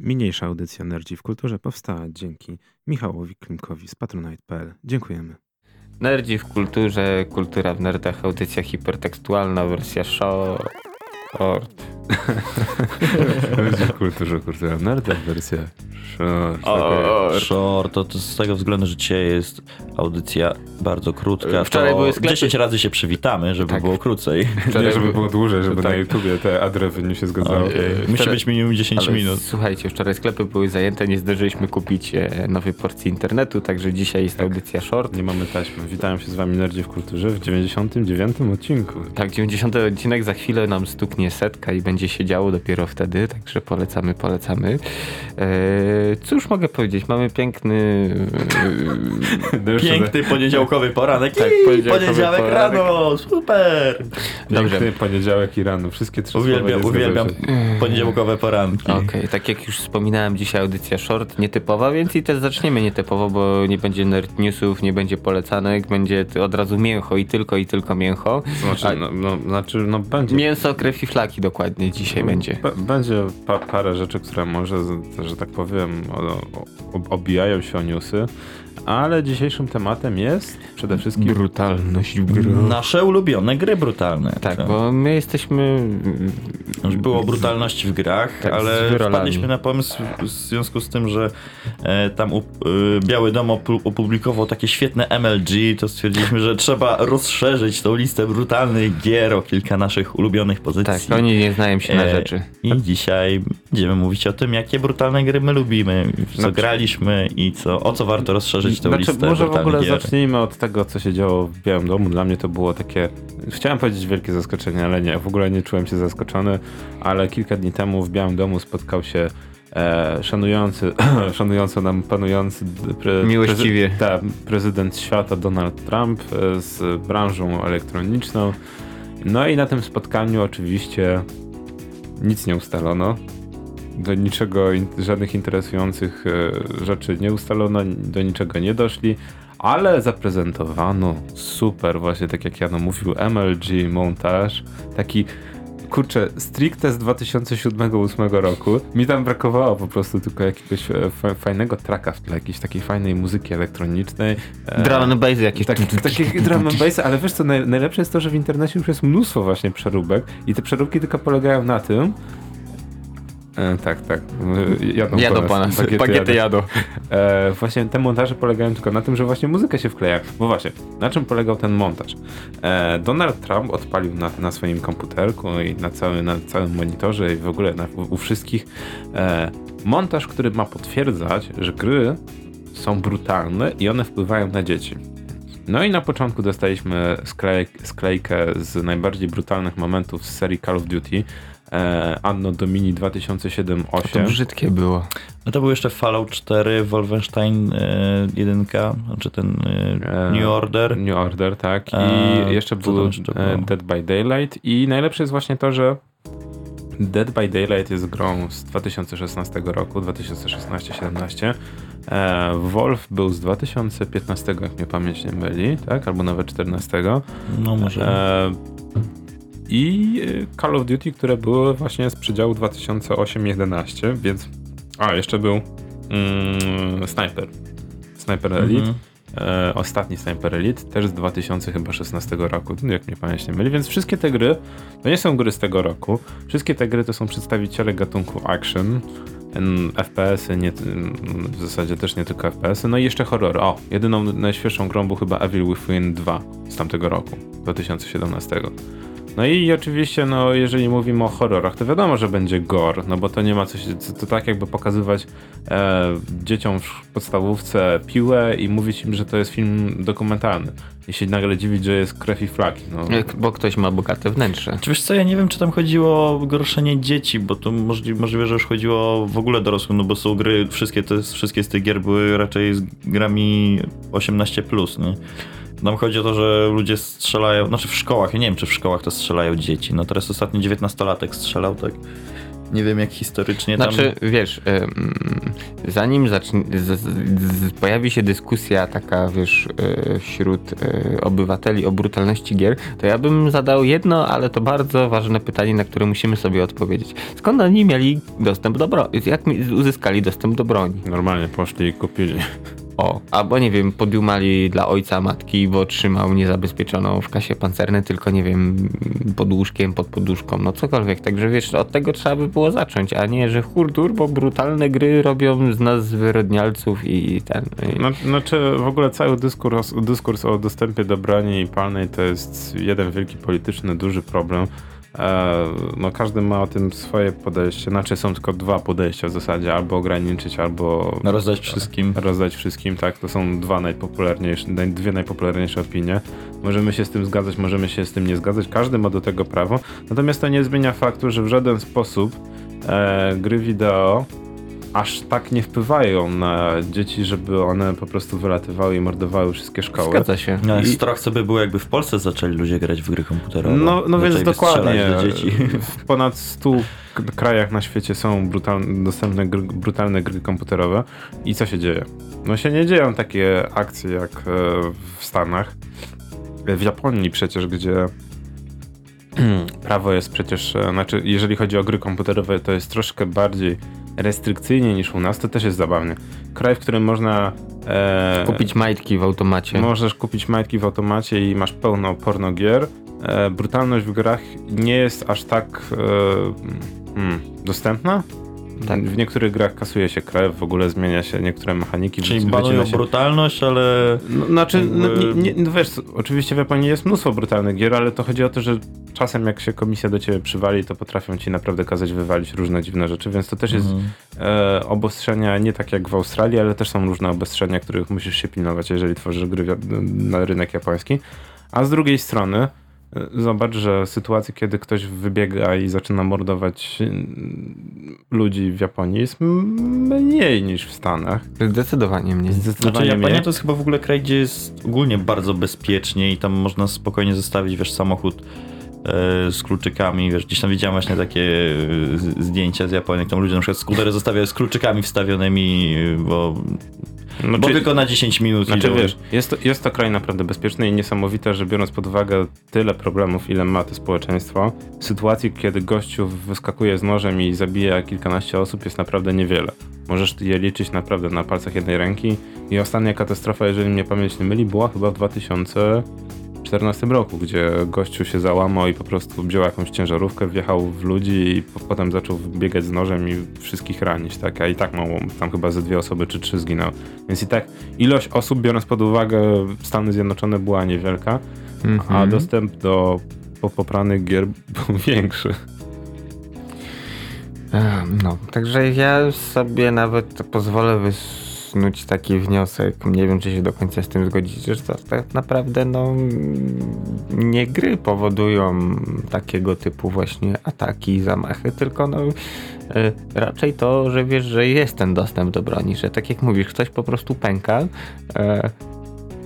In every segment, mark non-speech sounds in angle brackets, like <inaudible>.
Mniejsza audycja Nerdzi w Kulturze powstała dzięki Michałowi Klimkowi z Patronite.pl. Dziękujemy. Nerdzi w kulturze, kultura w nerdach, audycja hipertekstualna, wersja short. Nerdzi w Kulturze, kultura w nerdach, wersja short. Short. Short, to, to z tego względu, że dzisiaj jest audycja bardzo krótka. Wczoraj były sklepy. 10 razy się przywitamy, żeby Tak. było krócej. Nie, żeby było dłużej, żeby Tak. na YouTubie te adrewy nie się zgadzały. Okej. Musi wczoraj- być minimum 10 Ale minut. Słuchajcie, wczoraj sklepy były zajęte, nie zdążyliśmy kupić e, nowej porcji internetu, także dzisiaj jest audycja short. Nie mamy taśmy. Witam się z wami Nerdzi w Kulturze w 99 odcinku. Tak, 90 odcinek, za chwilę nam stuknie setka i będzie się działo dopiero wtedy, także polecamy, polecamy. E, cóż mogę powiedzieć, mamy piękny... <laughs> No Piękny poniedziałkowy poranek. Tak, poniedziałkowy poniedziałek poranek. rano, super! Dobrze. Piękny poniedziałek i rano. Wszystkie trzy Uwielbiam, uwielbiam poniedziałkowe poranki. Okej, tak jak już wspominałem, dzisiaj audycja short, nietypowa, więc i też zaczniemy nietypowo, bo nie będzie nerd newsów, nie będzie polecanek, będzie od razu mięcho i tylko i tylko mięcho. Znaczy, A- no, no, znaczy, no będzie. Mięso, krew i flaki dokładnie dzisiaj będzie. B- będzie pa parę rzeczy, które może, że tak powiem, o, o, obijają się o newsy, ale dzisiejszym tematem jest przede wszystkim Brutalność w grze. Nasze ulubione gry brutalne. Tak, bo my jesteśmy... Już było brutalności w grach, Tak, ale wpadliśmy na pomysł w związku z tym, że e, tam u, e, Biały Dom opu- opublikował takie świetne MLG, to stwierdziliśmy, że trzeba rozszerzyć tą listę brutalnych gier o kilka naszych ulubionych pozycji. Tak, oni nie znają się na E, rzeczy. I dzisiaj będziemy mówić o tym, jakie brutalne gry my lubimy, co Znaczy- graliśmy i co, o co warto rozszerzyć tę Znaczy, listę może w ogóle gier. zacznijmy od tego, co się działo w Białym Domu. Dla mnie to było takie, chciałem powiedzieć wielkie zaskoczenie, ale nie, w ogóle nie czułem się zaskoczony, ale kilka dni temu w Białym Domu spotkał się e, szanujący, <clears throat> szanująco nam panujący pre, Miłościwie. Prezy, tak, prezydent świata Donald Trump e, z branżą elektroniczną. No i na tym spotkaniu oczywiście nic nie ustalono. Do niczego, żadnych interesujących e, rzeczy nie ustalono, do niczego nie doszli, ale zaprezentowano super, właśnie tak jak Jano mówił, MLG montaż, taki kurczę, stricte z 2007-2008 roku. Mi tam brakowało po prostu tylko jakiegoś e, fa- fajnego tracka w tle, jakiejś takiej fajnej muzyki elektronicznej. e, Drum and bass jakieś. tak, drum and bassy, ale wiesz co, naj, najlepsze jest to, że w internecie już jest mnóstwo właśnie przeróbek i te przeróbki tylko polegają na tym, e, tak, tak. e, Jadą, Jadą po nas, nas, bagiety jadą. E, właśnie te montaże polegają tylko na tym, że właśnie muzykę się wkleja. Bo właśnie, na czym polegał ten montaż? E, Donald Trump odpalił na, na swoim komputerku i na, cały, na całym monitorze i w ogóle na, u, u wszystkich e, montaż, który ma potwierdzać, że gry są brutalne i one wpływają na dzieci. No i na początku dostaliśmy sklejk, sklejkę z najbardziej brutalnych momentów z serii Call of Duty Anno Domini 2007-8. To brzydkie było. No to był jeszcze Fallout 4, Wolfenstein e, 1, znaczy ten e, E, New Order. New Order, tak. I E, jeszcze był jeszcze e, było? Dead by Daylight. I najlepsze jest właśnie to, że Dead by Daylight jest grą z 2016 roku, 2016-17. E, Wolf był z 2015, jak mnie pamięć nie myli, tak? Albo nawet 14. No może. E, I e, Call of Duty, które były właśnie z przedziału 2008-11, więc... A, jeszcze był mm, Sniper. Sniper Elite. Mhm. E, ostatni Sniper Elite, też z 2016 roku, jak mnie pamięć nie myli, więc wszystkie te gry, to nie są gry z tego roku, wszystkie te gry to są przedstawiciele gatunku action, FPS-y, nie, w zasadzie też nie tylko FPS-y, no i jeszcze horror. O, jedyną najświeższą grą był chyba Evil Within 2 z tamtego roku, 2017. No i oczywiście, no jeżeli mówimy o horrorach, to wiadomo, że będzie gore, no bo to nie ma coś, to, to tak jakby pokazywać e, dzieciom w podstawówce piłę i mówić im, że to jest film dokumentalny. I się nagle dziwić, że jest krew i flaki. No. Bo ktoś ma bogate wnętrze. Czy wiesz co, ja nie wiem, czy tam chodziło o gorszenie dzieci, bo to możli, możliwe, że już chodziło w ogóle dorosłym, no bo są gry, wszystkie, te, wszystkie z tych gier były raczej z grami 18+, plus, nie? Nam chodzi o to, że ludzie strzelają, znaczy w szkołach, ja nie wiem, czy w szkołach to strzelają dzieci, no teraz ostatnio 19-latek strzelał, tak? Nie wiem, jak historycznie tam... Znaczy, wiesz, Zanim zacznie, z, z, z, pojawi się dyskusja taka, wiesz, e, wśród e, obywateli o brutalności gier, to ja bym zadał jedno, ale to bardzo ważne pytanie, na które musimy sobie odpowiedzieć. Skąd oni mieli dostęp do broni? Jak uzyskali dostęp do broni? Normalnie poszli i kupili. O, albo nie wiem, podjumali dla ojca matki, bo trzymał niezabezpieczoną w kasie pancerne, tylko nie wiem, pod łóżkiem, pod poduszką, no cokolwiek. Także wiesz, od tego trzeba by było zacząć, a nie, że hurdur, bo brutalne gry robią z nas zwyrodnialców i ten. I... No, znaczy w ogóle cały dyskurs, dyskurs o dostępie do broni palnej to jest jeden wielki polityczny, duży problem. E, no każdy ma o tym swoje podejście, znaczy są tylko dwa podejścia w zasadzie, albo ograniczyć, albo Rozdać wszystkim. rozdać wszystkim, tak? To są dwa najpopularniejsze, naj- dwie najpopularniejsze opinie. Możemy się z tym zgadzać, możemy się z tym nie zgadzać, każdy ma do tego prawo. Natomiast to nie zmienia faktu, że w żaden sposób e, gry wideo aż tak nie wpływają na dzieci, żeby one po prostu wylatywały i mordowały wszystkie szkoły. Zgadza się. No, I- Strach sobie było, jakby w Polsce zaczęli ludzie grać w gry komputerowe. No, no więc dokładnie. do dzieci. <laughs> W ponad 100 k- krajach na świecie są brutal, dostępne gry, brutalne gry komputerowe. I co się dzieje? No się nie dzieją takie akcje jak e, w Stanach. E, W Japonii przecież, gdzie <clears throat> prawo jest przecież, e, znaczy jeżeli chodzi o gry komputerowe, to jest troszkę bardziej restrykcyjnie niż u nas, to też jest zabawnie. Kraj, w którym można e, Kupić majtki w automacie. Możesz kupić majtki w automacie i masz pełno pornogier. E, brutalność w grach nie jest aż tak e, hmm, dostępna. Tak. W niektórych grach kasuje się krew, w ogóle zmienia się niektóre mechaniki. Czyli banują się... brutalność, ale No, znaczy, no, nie, nie, no wiesz, oczywiście w Japonii jest mnóstwo brutalnych gier, ale to chodzi o to, że czasem jak się komisja do ciebie przywali, to potrafią ci naprawdę kazać wywalić różne dziwne rzeczy, więc to też jest Mhm. e, obostrzenia nie tak jak w Australii, ale też są różne obostrzenia, których musisz się pilnować, jeżeli tworzysz gry na rynek japoński. A z drugiej strony zobacz, że sytuacje, kiedy ktoś wybiega i zaczyna mordować mm, ludzi w Japonii jest mniej niż w Stanach. Zdecydowanie mnie. Znaczy Zdecydowanie Japonia mniej. to jest chyba w ogóle kraj, gdzie jest ogólnie bardzo bezpiecznie i tam można spokojnie zostawić, wiesz, samochód e, z kluczykami, wiesz, gdzieś tam widziałem właśnie takie e, zdjęcia z Japonii, jak tam ludzie na przykład skutery zostawiają z kluczykami wstawionymi, bo, No, bo czy- tylko na 10 minut Znaczy wiesz, jest to, jest to kraj naprawdę bezpieczny i niesamowite, że biorąc pod uwagę tyle problemów, ile ma to społeczeństwo, sytuacji, kiedy gościu wyskakuje z nożem i zabija kilkanaście osób jest naprawdę niewiele. Możesz je liczyć naprawdę na palcach jednej ręki i ostatnia katastrofa, jeżeli mnie pamięć nie myli, była chyba w 2014 roku, gdzie gościu się załamał i po prostu wziął jakąś ciężarówkę, wjechał w ludzi i po, potem zaczął biegać z nożem i wszystkich ranić, tak? A i tak mało, tam chyba ze dwie osoby czy trzy zginęły. Więc i tak ilość osób, biorąc pod uwagę Stany Zjednoczone, była niewielka, a Mhm. dostęp do po- popranych gier <laughs> był większy. No, także ja sobie nawet pozwolę wysnuć taki wniosek, nie wiem czy się do końca z tym zgodzicie, że to tak naprawdę no nie gry powodują takiego typu właśnie ataki i zamachy, tylko no e, raczej to, że wiesz, że jest ten dostęp do broni, że tak jak mówisz, ktoś po prostu pęka e,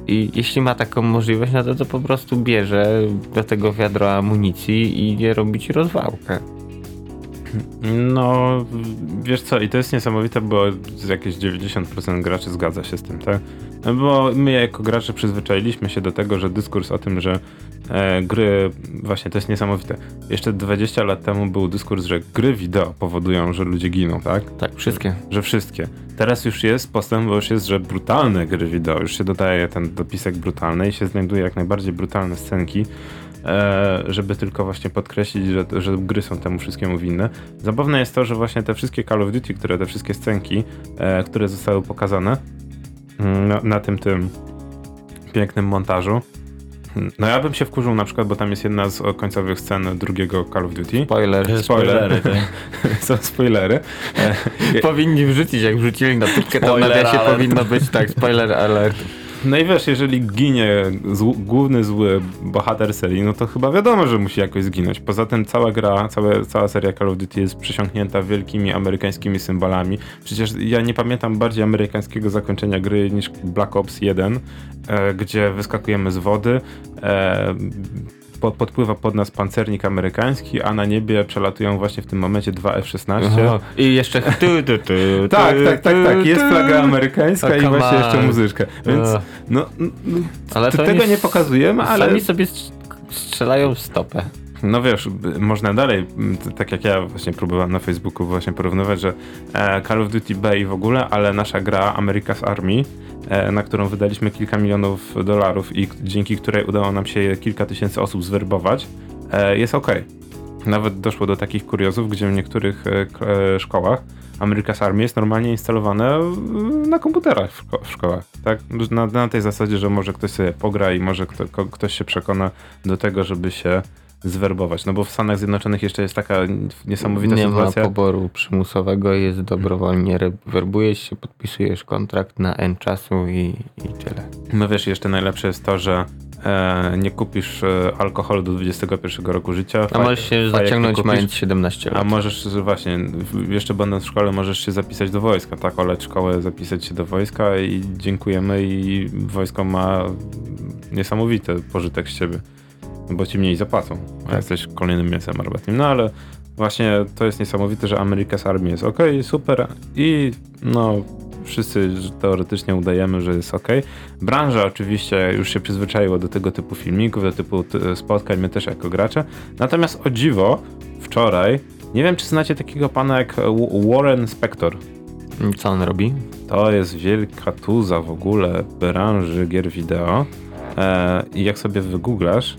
i jeśli ma taką możliwość, no to, to po prostu bierze do tego wiadro amunicji i idzie robić rozwałkę. No, wiesz co, i to jest niesamowite, bo jakieś 90% graczy zgadza się z tym, tak? Bo my jako gracze przyzwyczailiśmy się do tego, że dyskurs o tym, że e, gry, właśnie to jest niesamowite. Jeszcze 20 lat temu był dyskurs, że gry wideo powodują, że ludzie giną, tak? Tak, wszystkie. Że wszystkie. Teraz już jest postęp, bo już jest, że brutalne gry wideo, już się dodaje ten dopisek brutalny i się znajduje jak najbardziej brutalne scenki, żeby tylko właśnie podkreślić, że, że gry są temu wszystkiemu winne. Zabawne jest to, że właśnie te wszystkie Call of Duty, które te wszystkie scenki, e, które zostały pokazane mm, na, na tym tym pięknym montażu, no ja bym się wkurzył na przykład, bo tam jest jedna z końcowych scen drugiego Call of Duty. Spoiler. Spoiler. tak. <laughs> Są spoilery. E, Powinni wrzucić, jak wrzucili na tyczkę, to nawiasie alert. powinno być tak, spoiler alert. No i wiesz, jeżeli ginie zł, główny zły bohater serii, no to chyba wiadomo, że musi jakoś zginąć. Poza tym cała gra, całe, cała seria Call of Duty jest przysiągnięta wielkimi amerykańskimi symbolami. Przecież ja nie pamiętam bardziej amerykańskiego zakończenia gry niż Black Ops 1, e, gdzie wyskakujemy z wody. E, po, podpływa pod nas pancernik amerykański, a na niebie przelatują właśnie w tym momencie dwa F-16. Aha. I jeszcze... Tu, tu, tu, Tak, tak, tak, tak. Jest flaga amerykańska O, i właśnie jeszcze on. muzyczka. Więc no, no to tego nie pokazujemy, ale Sami sobie strz- strzelają w stopę. no wiesz, można dalej, tak jak ja właśnie próbowałem na Facebooku właśnie porównywać, że e, Call of Duty B i w ogóle, ale nasza gra America's Army, na którą wydaliśmy kilka milionów dolarów i dzięki której udało nam się kilka tysięcy osób zwerbować, e, jest ok. Nawet doszło do takich kuriozów, gdzie w niektórych e, e, szkołach America's Army jest normalnie instalowane na komputerach w, szko- w szkołach. Tak? Na, na tej zasadzie, że może ktoś sobie pogra i może kto, ktoś się przekona do tego, żeby się zwerbować. No bo w Stanach Zjednoczonych jeszcze jest taka niesamowita nie sytuacja. ma poboru przymusowego, jest dobrowolnie. Werbujesz się, podpisujesz kontrakt na N czasu i, i tyle. No wiesz, jeszcze najlepsze jest to, że e, nie kupisz e, alkoholu do 21 roku życia. A możesz się nie zaciągnąć kupisz. mając 17 lat. A możesz właśnie, jeszcze będąc w szkole, możesz się zapisać do wojska, tak? Oleć szkołę, zapisać się do wojska i dziękujemy i wojsko ma niesamowity pożytek z ciebie, bo ci mniej zapłacą, a Tak. jesteś kolejnym mięsem armatnim. No ale właśnie to jest niesamowite, że America's Army jest ok, super i no wszyscy teoretycznie udajemy, że jest ok. Branża oczywiście już się przyzwyczaiła do tego typu filmików, do typu spotkań, my też jako gracze. Natomiast o dziwo, wczoraj, nie wiem czy znacie takiego pana jak Warren Spector. Co on robi? To jest wielka tuza w ogóle branży gier wideo. E, I jak sobie wygooglasz,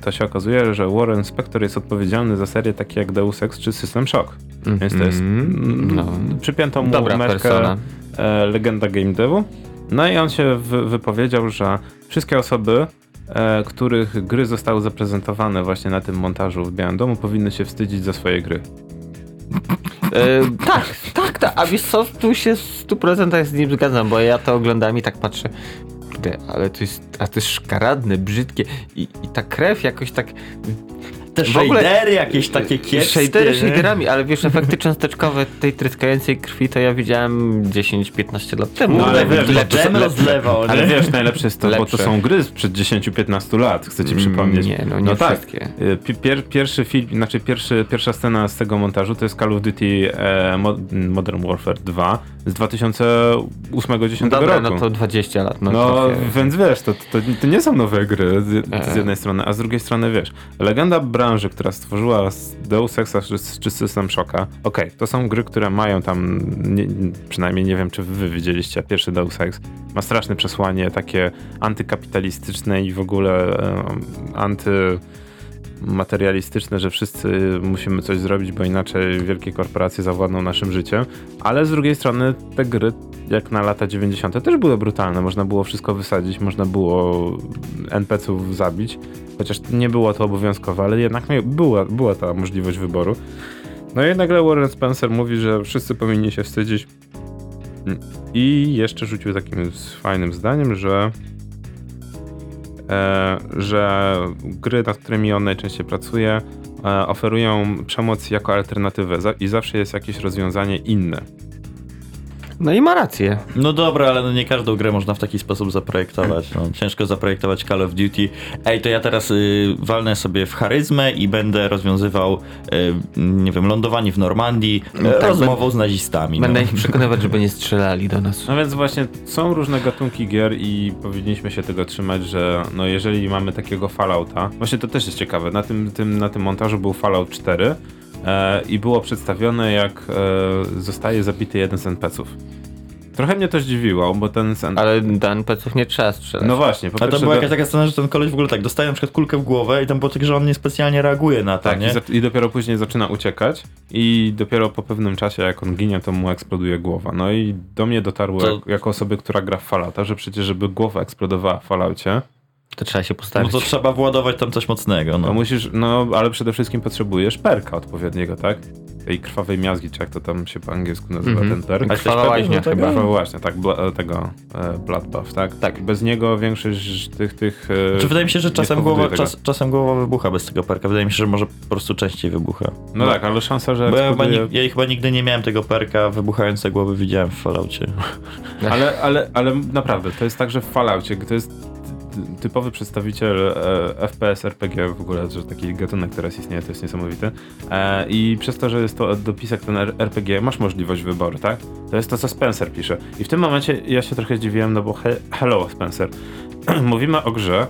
to się okazuje, że Warren Spector jest odpowiedzialny za serię takie jak Deus Ex czy System Shock. Więc to jest no. Przypięto mu Dobra persona. e, legenda game devu. No i on się wy, wypowiedział, że wszystkie osoby, e, których gry zostały zaprezentowane właśnie na tym montażu w Białym Domu, powinny się wstydzić za swoje gry. E, tak, tak, tak. A wiesz co, tu się w 100% z nim zgadzam, bo ja to oglądam i tak patrzę. Kurde, ale to jest, a to jest szkaradne, brzydkie i, i ta krew jakoś tak... Te W ogóle- shadery jakieś takie kiepskie. Shadery shaderami, ale wiesz, efekty cząsteczkowe tej tryskającej krwi to ja widziałem 10-15 lat temu. No, ale wiesz, lepsze, lepsze. rozlewał? Ale wiesz, najlepsze jest to, bo to Lepsze. są gry sprzed 10-15 lat, chcę ci Mm, przypomnieć. nie, no nie tak. wszystkie. Y, pi- Pier, pierwszy film, znaczy pierwszy, pierwsza scena z tego montażu to jest Call of Duty e, Mo- Modern Warfare 2 z 2008-2010 Dobra, roku. no to 20 lat. No, No, trochę. więc wiesz, to, to, to nie są nowe gry z, z E. jednej strony, a z drugiej strony wiesz, legenda branży, która stworzyła Deus Exa czy, czy System Shocka, okej, to są gry, które mają tam, nie, przynajmniej nie wiem, czy wy widzieliście, pierwszy Deus Ex. Ma straszne przesłanie takie antykapitalistyczne i w ogóle e, anty materialistyczne, że wszyscy musimy coś zrobić, bo inaczej wielkie korporacje zawładną naszym życiem, ale z drugiej strony te gry, jak na lata 90. też były brutalne, można było wszystko wysadzić, można było NPC-ów zabić, chociaż nie było to obowiązkowe, ale jednak była, była ta możliwość wyboru. No i nagle Warren Spencer mówi, że wszyscy powinni się wstydzić i jeszcze rzucił takim fajnym zdaniem, że że gry, nad którymi on najczęściej pracuje, e, oferują przemoc jako alternatywę i zawsze jest jakieś rozwiązanie inne. No i ma rację. No dobra, ale no nie każdą grę można w taki sposób zaprojektować. No, ciężko zaprojektować Call of Duty. Ej, to ja teraz y, walnę sobie w charyzmę i będę rozwiązywał, y, nie wiem, lądowanie w Normandii y, tak, rozmową z nazistami. Będę no. ich przekonywać, żeby nie strzelali do nas. No więc właśnie są różne gatunki gier i powinniśmy się tego trzymać, że no jeżeli mamy takiego Fallouta, właśnie to też jest ciekawe, na tym, tym, na tym montażu był Fallout 4 e, i było przedstawione jak e, zostaje zabity jeden z NPC-ów. Trochę mnie to zdziwiło, bo ten... z N- Ale do NPC-ów nie trzeba strzelać. no właśnie, po A to była do- jakaś taka scena, że ten koleś w ogóle tak dostaje na przykład kulkę w głowę i tam było tak, że on niespecjalnie reaguje na to, Tak, i, nie? za- i dopiero później zaczyna uciekać i dopiero po pewnym czasie, jak on ginie, to mu eksploduje głowa. No i do mnie dotarło, To- jak, jako osoby, która gra w Fallouta, że przecież, żeby głowa eksplodowała w Falloutie, To trzeba się No postawić. to trzeba władować tam coś mocnego, no. no. musisz, no ale przede wszystkim potrzebujesz perka odpowiedniego, tak? Tej krwawej miazgi, czy jak to tam się po angielsku nazywa, Mhm. ten perk. A Krwawa łaźnia tego? chyba. Krwawa właśnie, tak, bla, tego e, blood buff, tak? Tak. Bez niego większość tych, tych e, Czy Znaczy, wydaje mi się, że czasem głowa, czas, czasem głowa wybucha bez tego perka. Wydaje mi się, że może po prostu częściej wybucha. No tak, ale szansa, że Bo ja chyba, ja chyba nigdy nie miałem tego perka, wybuchające głowy widziałem w Falloutie. Ale, <laughs> ale, ale naprawdę, to jest tak, że w Falloutie to jest typowy przedstawiciel e, FPS, RPG w ogóle, że taki gatunek teraz istnieje, to jest niesamowite. E, I przez to, że jest to dopisek ten RPG, masz możliwość wyboru, tak? To jest to, co Spencer pisze. I w tym momencie ja się trochę zdziwiłem, no bo he, hello Spencer. <clears throat> Mówimy o grze,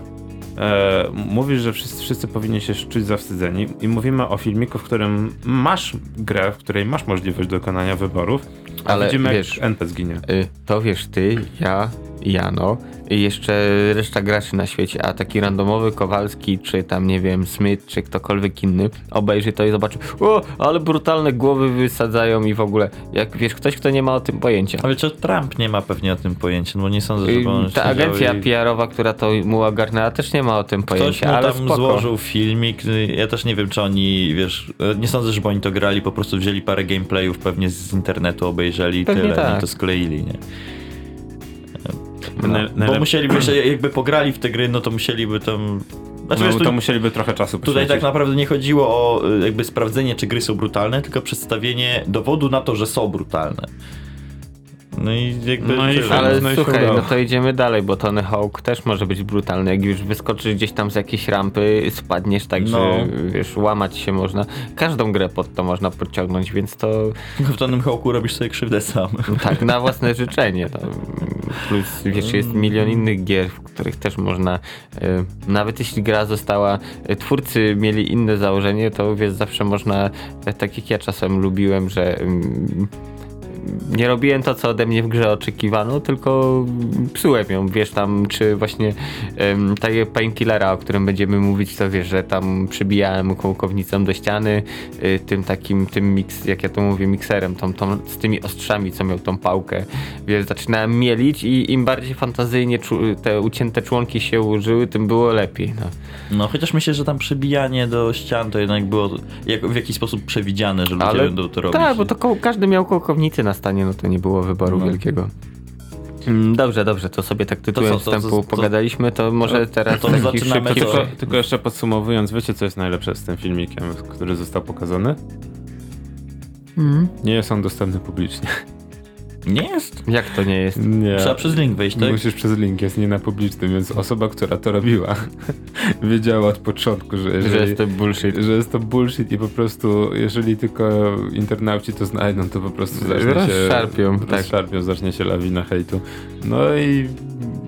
E, mówisz, że wszyscy, wszyscy powinni się czuć zawstydzeni i mówimy o filmiku, w którym masz grę, w której masz możliwość dokonania wyborów, Ale widzimy wiesz- jak NPC ginie. Y, To wiesz ty, ja, Jano i jeszcze reszta graczy na świecie, a taki randomowy Kowalski, czy tam nie wiem, Smith, czy ktokolwiek inny obejrzy to i zobaczy, o, ale brutalne głowy wysadzają i w ogóle, jak wiesz, ktoś, kto nie ma o tym pojęcia. Ale czy Trump nie ma pewnie o tym pojęcia, no bo nie sądzę, Y, żeby on Ta agencja i... PR-owa, która to mu ogarnęła, też nie ma o tym Ktoś pojęcia, mu ale tam spoko. złożył filmik, y, ja też nie wiem czy oni, wiesz, y, nie sądzę, żeby oni to grali, po prostu wzięli parę gameplayów pewnie z internetu, obejrzeli i Pewnie tyle tak. i to skleili, nie? No, Bo najlep- musieliby się, <clears throat> jakby pograli w te gry, no to musieliby tam... Znaczy, no, wiesz, tu, to musieliby trochę czasu tutaj poświęcić. tak naprawdę nie chodziło o y, jakby sprawdzenie, czy gry są brutalne, tylko przedstawienie dowodu na to, że są brutalne. No i jakby... No i. Ale No słuchaj, no to idziemy dalej, bo Tony Hawk też może być brutalny. Jak już wyskoczysz gdzieś tam z jakiejś rampy, spadniesz tak, No. że wiesz, łamać się można. Każdą grę pod to można podciągnąć, więc to <laughs> W danym hołku robisz sobie krzywdę sam. tak na własne życzenie. To, plus wiesz, jest milion innych gier, w których też można, e, nawet jeśli gra została, e, twórcy mieli inne założenie, to wiesz, zawsze można, e, tak jak ja czasem lubiłem, że mm, nie robiłem to, co ode mnie w grze oczekiwano, tylko psułem ją, wiesz, tam, czy właśnie um, takiego painkillera, o którym będziemy mówić, to wiesz, że tam przybijałem kołkownicą do ściany, y, tym takim, tym mix, jak ja to mówię, mikserem, tą, tą, z tymi ostrzami, co miał tą pałkę, wiesz, zaczynałem mielić i im bardziej fantazyjnie te ucięte członki się ułożyły, tym było lepiej, no. No chociaż myślę, że tam przebijanie do ścian to jednak było jak, w jakiś sposób przewidziane, że ludzie Ale będą to robić. Tak, bo to każdy miał kołkownicę na stanie, no to nie było wyboru No. wielkiego. Mm, Dobrze, dobrze, to sobie tak tytułem to- to- wstępu to- pogadaliśmy, to może teraz to taki zaczynamy szybki... to- Tylko, tylko jeszcze podsumowując, wiecie co jest najlepsze z tym filmikiem, który został pokazany? Nie jest on dostępny publicznie. Nie jest? Jak to nie jest? Nie. Trzeba przez link wejść, tak? Musisz przez link, jest nie na publicznym, więc osoba, która to robiła, <laughs> wiedziała od początku, że jeżeli, Że jest to bullshit. że jest to bullshit i po prostu, jeżeli tylko internauci to znajdą, to po prostu zacznie się... Rozszarpią, tak. Rozszarpią, zacznie się lawina hejtu. No i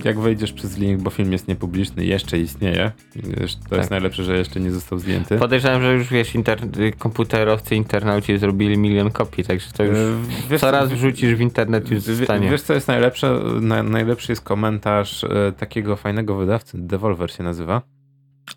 jak wejdziesz przez link, bo film jest niepubliczny, jeszcze istnieje, to jest Tak. najlepsze, że jeszcze nie został zdjęty. Podejrzewam, że już wiesz, inter- komputerowcy, internauci zrobili milion kopii, także to już E, wiesz, co raz wrzucisz w internet już Wie- zostanie. Wiesz co jest najlepsze? Na, najlepszy jest komentarz e, takiego fajnego wydawcy, Devolver się nazywa.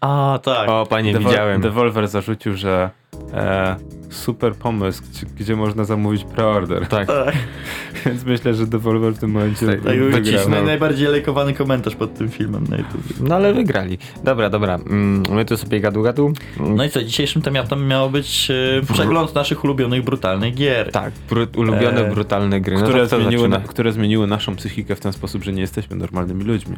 A, tak. O, panie, Devo- widziałem. Devolver zarzucił, że e, super pomysł, gdzie, gdzie można zamówić preorder. Tak. Tak, <laughs> Więc myślę, że Devolver w tym momencie Tak, tak wygrał. naj, najbardziej lajkowany komentarz pod tym filmem na YouTube. No ale wygrali. Dobra, dobra. Mm, My tu sobie gadu gadu. No i co, dzisiejszym tematem miało być e, przegląd naszych ulubionych brutalnych gier. Tak, bru- ulubione, E, brutalne gry. No które, zmieniły na, które zmieniły naszą psychikę w ten sposób, że nie jesteśmy normalnymi ludźmi.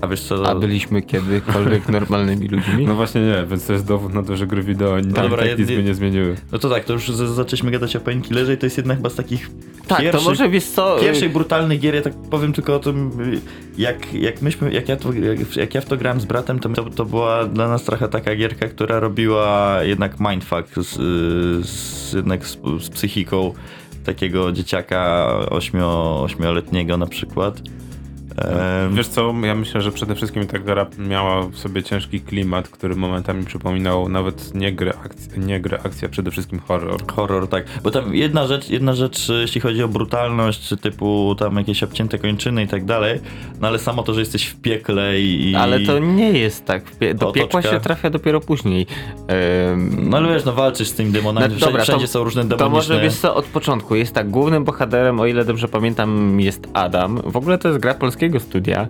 A wiesz co? A byliśmy kiedykolwiek <laughs> normalnymi ludźmi? No właśnie nie, więc to jest dowód na to, że gry wideo tak, dobra, tak nic by nie zmieniły. No to tak, to już zaczęliśmy gadać o Painkillerze i to jest jedna chyba z takich tak, pierwszych, to może wiesz co... y, pierwszych brutalnych gier, ja tak powiem tylko o tym, y, jak, jak myśmy, jak ja, to, jak, jak ja w to grałem z bratem, to, to, to była dla nas trochę taka gierka, która robiła jednak mindfuck z, y, z, jednak z, z psychiką takiego dzieciaka ośmio, ośmioletniego na przykład. Wiesz co, ja myślę, że przede wszystkim ta gra miała w sobie ciężki klimat, który momentami przypominał nawet nie grę, akc- nie grę akcja, przede wszystkim horror. Horror, tak. Bo tam jedna rzecz, jedna rzecz, jeśli chodzi o brutalność, typu tam jakieś obcięte kończyny i tak dalej, no ale samo to, że jesteś w piekle i... Ale to nie jest tak. Do piekła Otoczka. się trafia dopiero później. Em, No ale wiesz, no walczysz z tymi demonami, No wszędzie, dobra, to- wszędzie są różne To demoniczne... może wiesz co, od początku jest tak, głównym bohaterem, o ile dobrze pamiętam, jest Adam. W ogóle to jest gra polskiego studia.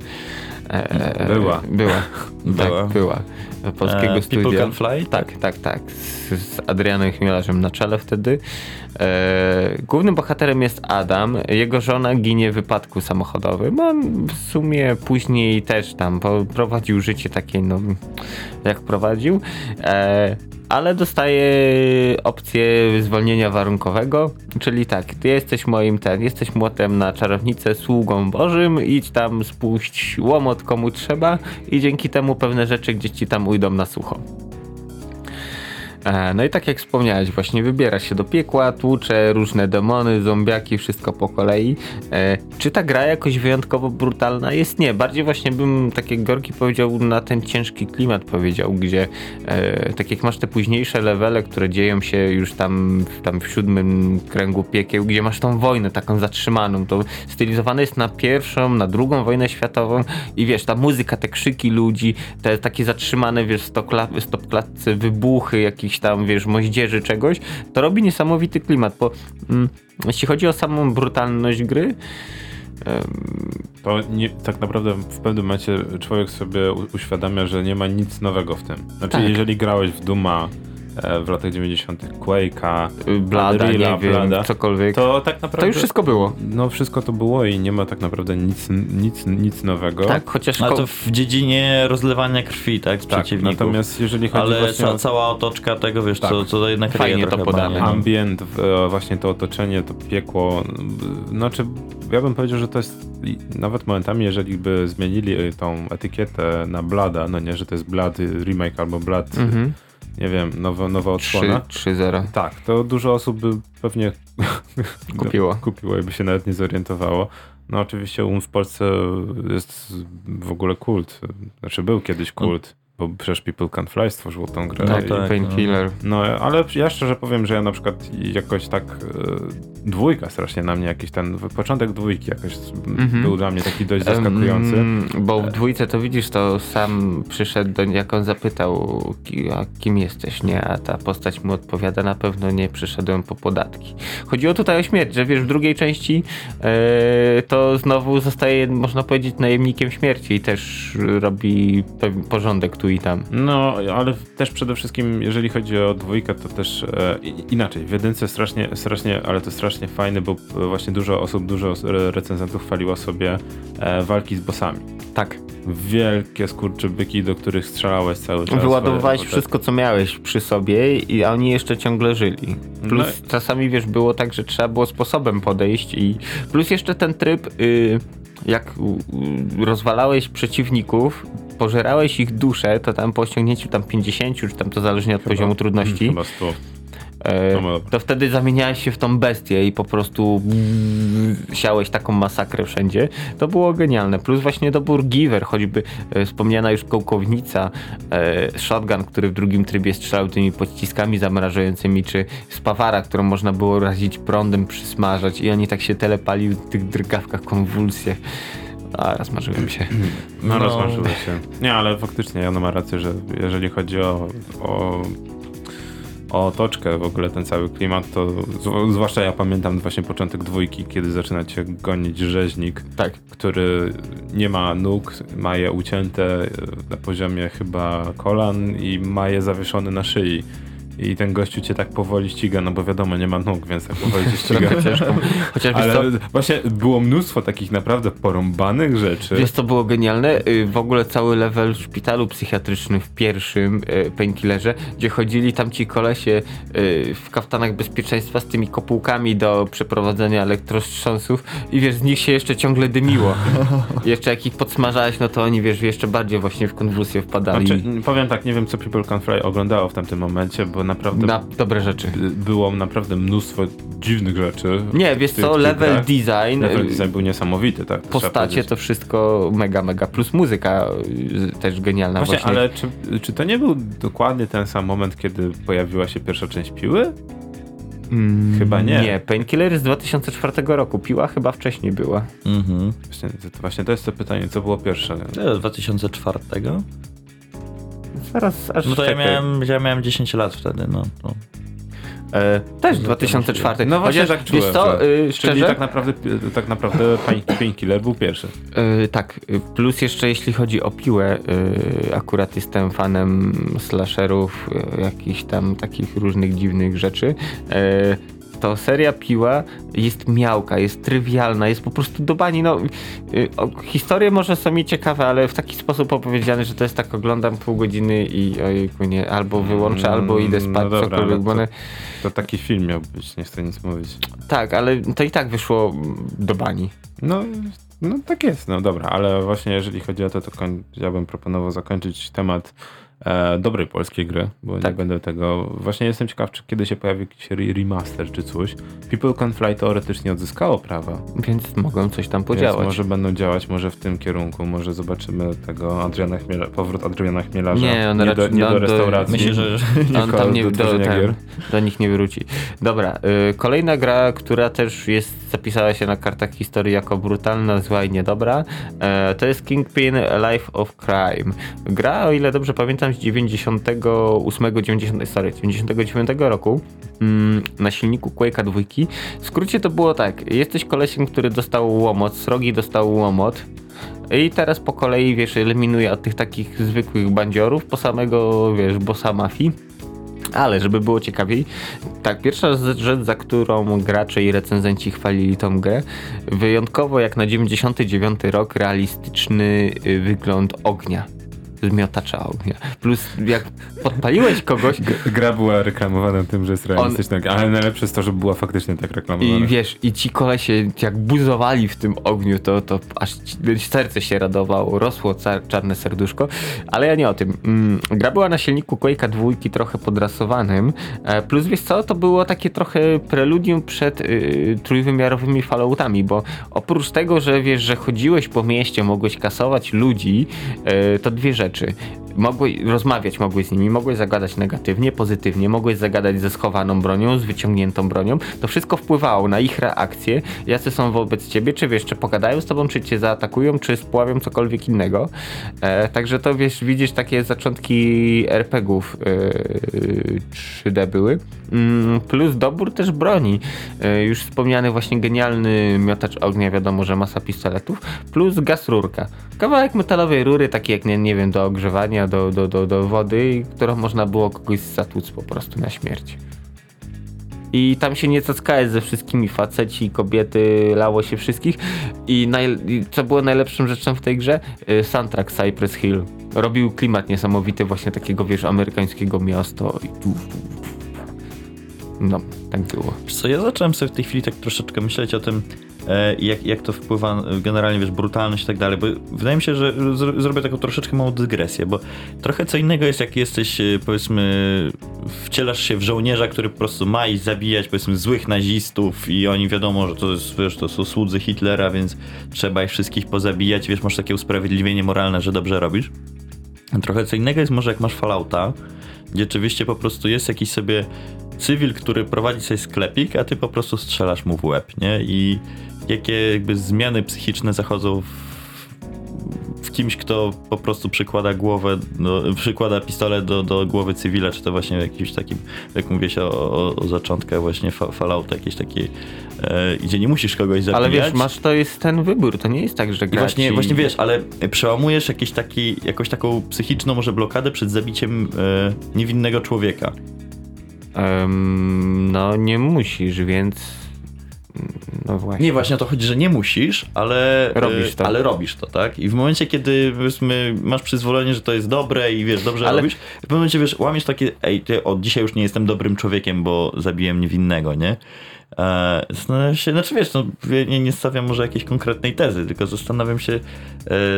E, Była. Była. <laughs> Była. Tak, była. Polskiego E, studia. People Can Fly? Tak, tak, tak. Z, z Adrianem Chmielarzem na czele wtedy. E, głównym bohaterem jest Adam. Jego żona ginie w wypadku samochodowym. On w sumie później też tam prowadził życie takie, no, jak prowadził. E, ale dostaje opcję zwolnienia warunkowego, czyli tak, ty jesteś moim ten, jesteś młotem na czarownicę, sługą Bożym, idź tam spuść łomot komu trzeba i dzięki temu pewne rzeczy gdzieś ci tam ujdą na sucho. E, No i tak jak wspomniałeś, właśnie wybierasz się do piekła, tłucze różne demony, zombiaki, wszystko po kolei. E, Czy ta gra jakoś wyjątkowo brutalna jest? Nie, bardziej właśnie bym, tak jak Gorki powiedział, na ten ciężki klimat powiedział, gdzie e, tak jak masz te późniejsze levele, które dzieją się już tam, tam w siódmym kręgu piekieł, gdzie masz tą wojnę taką zatrzymaną, to stylizowane jest na pierwszą, na drugą wojnę światową i wiesz, ta muzyka, te krzyki ludzi, te takie zatrzymane, wiesz, stopkla- stopklatce, wybuchy jakichś tam, wiesz, moździerzy czegoś, to robi niesamowity klimat, bo mm, jeśli chodzi o samą brutalność gry, To nie, tak naprawdę w pewnym momencie człowiek sobie uświadamia, że nie ma nic nowego w tym. Znaczy, Tak. jeżeli grałeś w Duma w latach 90., Quake'a, blada, Unreala, nie wiem, Blada, cokolwiek, to, to tak naprawdę. już wszystko było. No, wszystko to było i nie ma tak naprawdę nic, nic, nic nowego. Tak, chociaż Ale ko- to w dziedzinie rozlewania krwi, tak, z tak. przeciwników. Natomiast jeżeli chodzi Ale właśnie ca o cała otoczka tego, wiesz, Tak. co, co to jednak Fajnie to podane. no. ambient, e, właśnie to otoczenie, to piekło. Znaczy, ja bym powiedział, że to jest i nawet momentami, jeżeli by zmienili tą etykietę na Blada, no nie, że to jest Blad remake albo Blad, Mhm. Nie wiem, nowa, nowa odsłona. 3-0 Tak, to dużo osób by pewnie <laughs> kupiło. kupiło i by się nawet nie zorientowało. No oczywiście um w Polsce jest w ogóle kult. Znaczy był kiedyś kult, bo przecież People Can Fly stworzyło tą grę. Tak, i- tak, Painkiller. no, ale ja szczerze powiem, że ja na przykład jakoś tak e, dwójka strasznie na mnie jakiś ten początek dwójki jakoś Mhm. był dla mnie taki dość zaskakujący. Em, bo w dwójce to widzisz, to sam przyszedł do jak on zapytał, a kim jesteś, nie? A ta postać mu odpowiada, na pewno nie przyszedłem po podatki. Chodziło tutaj o śmierć, że wiesz, w drugiej części e, to znowu zostaje, można powiedzieć, najemnikiem śmierci i też robi porządek tu i tam. No, ale też przede wszystkim, jeżeli chodzi o dwójkę, to też e, inaczej. W jedynce strasznie, strasznie, ale to strasznie fajne, bo e, właśnie dużo osób, dużo re- recenzentów chwaliło sobie e, walki z bossami. Tak. Wielkie skurczybyki, do których strzelałeś cały czas. Wyładowywałeś wszystko, co miałeś przy sobie i oni jeszcze ciągle żyli. Plus No czasami, wiesz, było tak, że trzeba było sposobem podejść i plus jeszcze ten tryb, y, jak rozwalałeś przeciwników, pożerałeś ich duszę, to tam po osiągnięciu tam 50, czy tam to zależnie od Chyba- poziomu trudności, Chyba 100. e, No to wtedy zamieniałeś się w tą bestię i po prostu siałeś taką masakrę wszędzie. To było genialne. Plus właśnie dobór giver, choćby e, wspomniana już kołkownica, e, shotgun, który w drugim trybie strzelał tymi podciskami zamrażającymi, czy spawara, którą można było razić prądem, przysmażać i oni tak się telepali w tych drgawkach, konwulsjach. A, rozmarzyłem się. No, No. rozmarzyły się. Nie, ale faktycznie Jano ma rację, że jeżeli chodzi o, o, o otoczkę, w ogóle ten cały klimat, to zwłaszcza ja pamiętam właśnie początek dwójki, kiedy zaczyna cię gonić rzeźnik, Tak. który nie ma nóg, ma je ucięte e, na poziomie chyba kolan i ma je zawieszone na szyi. I ten gościu cię tak powoli ściga, no bo wiadomo, nie ma nóg, więc tak powoli cię ściga. <laughs> Chociaż wiesz co, Ale właśnie było mnóstwo takich naprawdę porąbanych rzeczy. Wiesz co było genialne? Y, W ogóle cały level w szpitalu psychiatrycznym w pierwszym y, painkillerze, gdzie chodzili tam ci kolesie y, w kaftanach bezpieczeństwa z tymi kopułkami do przeprowadzenia elektrostrząsów i wiesz, z nich się jeszcze ciągle dymiło. <laughs> jeszcze jak ich podsmażałeś, no to oni wiesz, jeszcze bardziej właśnie w konwulsję wpadali. Znaczy, powiem tak, nie wiem co People Can Fly oglądało w tamtym momencie, bo naprawdę Na dobre rzeczy. b- było naprawdę mnóstwo dziwnych rzeczy. Nie, wiesz co, level grach. design, Level y, design był niesamowity, tak. to postacie to wszystko mega, mega. Plus muzyka y, też genialna Właśnie, właśnie. ale czy, czy to nie był dokładnie ten sam moment, kiedy pojawiła się pierwsza część Piły? Mm, Chyba nie. Nie, Painkiller z 2004 roku. Piła chyba wcześniej była. Mhm. Właśnie to, właśnie to jest to pytanie, co było pierwsze? To 2004? Zaraz, aż No to ja czekaj. miałem, ja miałem 10 lat wtedy, no. no. E, też 2004. No właśnie Chociaż, tak czułem, Wiesz co, że- y, Czyli szczerze? tak naprawdę, tak naprawdę <coughs> Pain- Painkiller był pierwszy. Y, tak, y, plus jeszcze jeśli chodzi o piłę, y, akurat jestem fanem slasherów, y, jakichś tam takich różnych dziwnych rzeczy. Y, to seria Piła jest miałka, jest trywialna, jest po prostu do bani. No, y, o, historie może są mi ciekawe, ale w taki sposób opowiedziane, że to jest tak oglądam pół godziny i ojejku, nie, albo wyłączę, Mm, albo idę spać, no dobra, cokolwiek, one... To taki film miał być, nie chcę nic mówić. Tak, ale to i tak wyszło do bani. No, No tak jest, no dobra, ale właśnie jeżeli chodzi o to, to ja bym proponował zakończyć temat e, dobrej polskiej gry, bo Tak. nie będę tego... Właśnie jestem ciekaw, czy kiedy się pojawi jakiś re- remaster czy coś. People Can Fly teoretycznie odzyskało prawa, Więc mogą coś tam więc podziałać. może będą działać może w tym kierunku, może zobaczymy tego Adriana Chmiela, powrót Adriana Chmielarza. Nie, on nie, do, raczej- nie no, do do- restauracji. Myślę, że <laughs> On tylko tam nie, do do, ten, do nich nie wróci. Dobra, y, kolejna gra, która też jest, zapisała się na kartach historii jako brutalna, zła i niedobra, e, to jest Kingpin Life of Crime. Gra, o ile dobrze pamiętam, z 98, 90, sorry, 99 roku mm, na silniku Quake'a 2. W skrócie to było tak, jesteś kolesiem, który dostał łomot, srogi dostał łomot, i teraz po kolei, wiesz, eliminuje od tych takich zwykłych bandziorów po samego, wiesz, bossa mafii. Ale żeby było ciekawiej, tak, pierwsza rzecz, za którą gracze i recenzenci chwalili tą grę, wyjątkowo jak na 99 rok realistyczny y, wygląd ognia. Miotacza ognia. Plus jak podpaliłeś kogoś Gra była reklamowana tym, że jest realistyczna, ale najlepsze jest to, że była faktycznie tak reklamowana. i wiesz, i ci kolesie jak buzowali w tym ogniu, to, to aż serce się radowało, rosło czarne serduszko, ale ja nie o tym. Mm, gra była na silniku Quake'a dwójki trochę podrasowanym, e, plus wiesz co, to było takie trochę preludium przed y, trójwymiarowymi Falloutami, bo oprócz tego, że wiesz, że chodziłeś po mieście, mogłeś kasować ludzi, e, to dwie rzeczy rzeczy. Mogłeś rozmawiać mogłeś z nimi, mogłeś zagadać negatywnie, pozytywnie, mogłeś zagadać ze schowaną bronią, z wyciągniętą bronią. To wszystko wpływało na ich reakcje, jacy są wobec ciebie, czy wiesz, czy pogadają z tobą, czy cię zaatakują, czy spławią cokolwiek innego. E, także to wiesz, widzisz takie zaczątki RPGów e, 3D były. Mm, plus dobór też broni. E, już wspomniany właśnie genialny miotacz ognia, wiadomo, że masa pistoletów, plus gaz rurka. Kawałek metalowej rury, taki jak, nie, nie wiem, do ogrzewania, do, do, do, do wody, którą można było kogoś zatłuc po prostu na śmierć. I tam się nie cackałeś ze wszystkimi faceci, kobiety, lało się wszystkich. I, I co było najlepszą rzeczą w tej grze? Y, Soundtrack Cypress Hill. Robił klimat niesamowity, właśnie takiego, wiesz, amerykańskiego miasta. No, tak było. Co, ja zacząłem sobie w tej chwili tak troszeczkę myśleć o tym, jak, jak to wpływa e, generalnie, wiesz, brutalność i tak dalej, bo wydaje mi się, że zro- zrobię taką troszeczkę małą dygresję, bo trochę co innego jest, jak jesteś, e, powiedzmy, wcielasz się w żołnierza, który po prostu ma iść zabijać, powiedzmy, złych nazistów i oni wiadomo, że to jest, wiesz, to są słudzy Hitlera, więc trzeba ich wszystkich pozabijać, wiesz, masz takie usprawiedliwienie moralne, że dobrze robisz. Trochę co innego jest może jak masz Fallouta, gdzie oczywiście po prostu jest jakiś sobie cywil, który prowadzi sobie sklepik, a ty po prostu strzelasz mu w łeb, nie? I jakie jakby zmiany psychiczne zachodzą w, w kimś, kto po prostu przykłada głowę, do, przykłada pistolet do, do głowy cywila, czy to właśnie w jakimś takim, jak mówię się o, o, o zaczątkach właśnie fa, Fallouta, jakieś takiej, e, gdzie nie musisz kogoś zabijać. Ale wiesz, masz to jest ten wybór, to nie jest tak, że gra właśnie, właśnie wiesz, ale przełamujesz jakiś taki, jakąś taką psychiczną może blokadę przed zabiciem e, niewinnego człowieka. No nie musisz, więc... No właśnie. Nie, właśnie o to chodzi, że nie musisz, ale Robisz e, to. Ale robisz to, tak? I w momencie, kiedy powiedzmy, masz przyzwolenie, że to jest dobre i wiesz, dobrze Ale- robisz, w pewnym momencie wiesz, łamiesz takie, ej, ty od dzisiaj już nie jestem dobrym człowiekiem, bo zabiłem niewinnego, nie? E, zastanawiam się, znaczy wiesz, no, nie, nie stawiam może jakiejś konkretnej tezy, tylko zastanawiam się, e,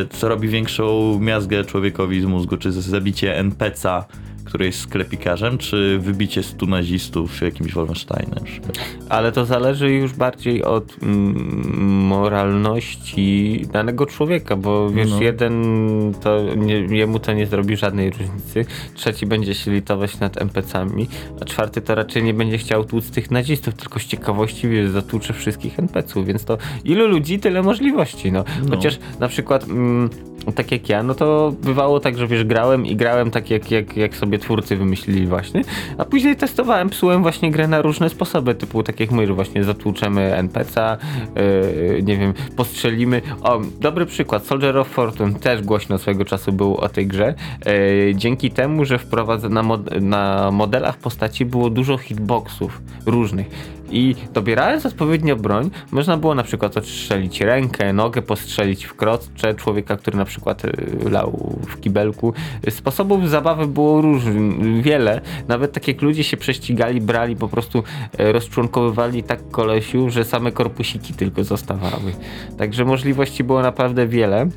co robi większą miazgę człowiekowi z mózgu, czy zabicie NPC-a, który jest sklepikarzem, czy wybicie stu nazistów jakimś Wolfensteinem. Ale to zależy już bardziej od mm, moralności danego człowieka, bo wiesz, No. jeden to nie, jemu to nie zrobi żadnej różnicy, trzeci będzie się litować nad NPC-ami, a czwarty to raczej nie będzie chciał tłuc tych nazistów, tylko z ciekawości wiesz, zatłucze wszystkich NPC-ów, więc to ilu ludzi, tyle możliwości, no. No. Chociaż na przykład mm, tak jak ja, no to bywało tak, że wiesz, grałem i grałem tak jak, jak, jak sobie twórcy wymyślili właśnie, a później testowałem, psułem właśnie grę na różne sposoby, typu tak jak że właśnie zatłuczemy NPC-a, yy, nie wiem, postrzelimy. O, dobry przykład, Soldier of Fortune też głośno swego czasu był o tej grze, yy, dzięki temu, że wprowadza na, mod- na modelach postaci było dużo hitboxów różnych I dobierając odpowiednio broń, można było na przykład odstrzelić rękę, nogę, postrzelić w krocze człowieka, który na przykład y, lał w kibelku. Sposobów zabawy było różnych, wiele. Nawet tak jak ludzie się prześcigali, brali, po prostu e, rozczłonkowywali tak kolesiu, że same korpusiki tylko zostawały. Także możliwości było naprawdę wiele.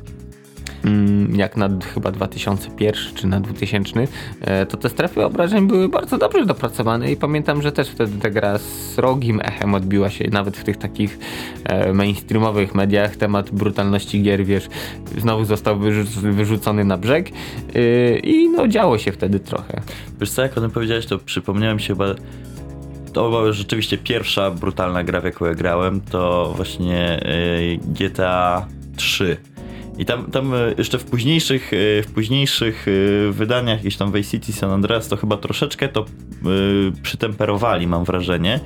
Mm, jak na chyba 2001 czy na 2000, e, to te strefy obrażeń były bardzo dobrze dopracowane i pamiętam, że też wtedy ta gra z rogim echem odbiła się nawet w tych takich e, mainstreamowych mediach. Temat brutalności gier, wiesz, znowu został wyrzu- wyrzucony na brzeg e, i no działo się wtedy trochę. Wiesz co, jak o tym powiedziałeś, to przypomniałem się chyba... To była rzeczywiście pierwsza brutalna gra, w jaką ja grałem, to właśnie GTA 3. I tam, tam y, jeszcze w późniejszych, y, w późniejszych y, wydaniach, gdzieś tam Vice City, San Andreas, to chyba troszeczkę to przytemperowali, mam wrażenie,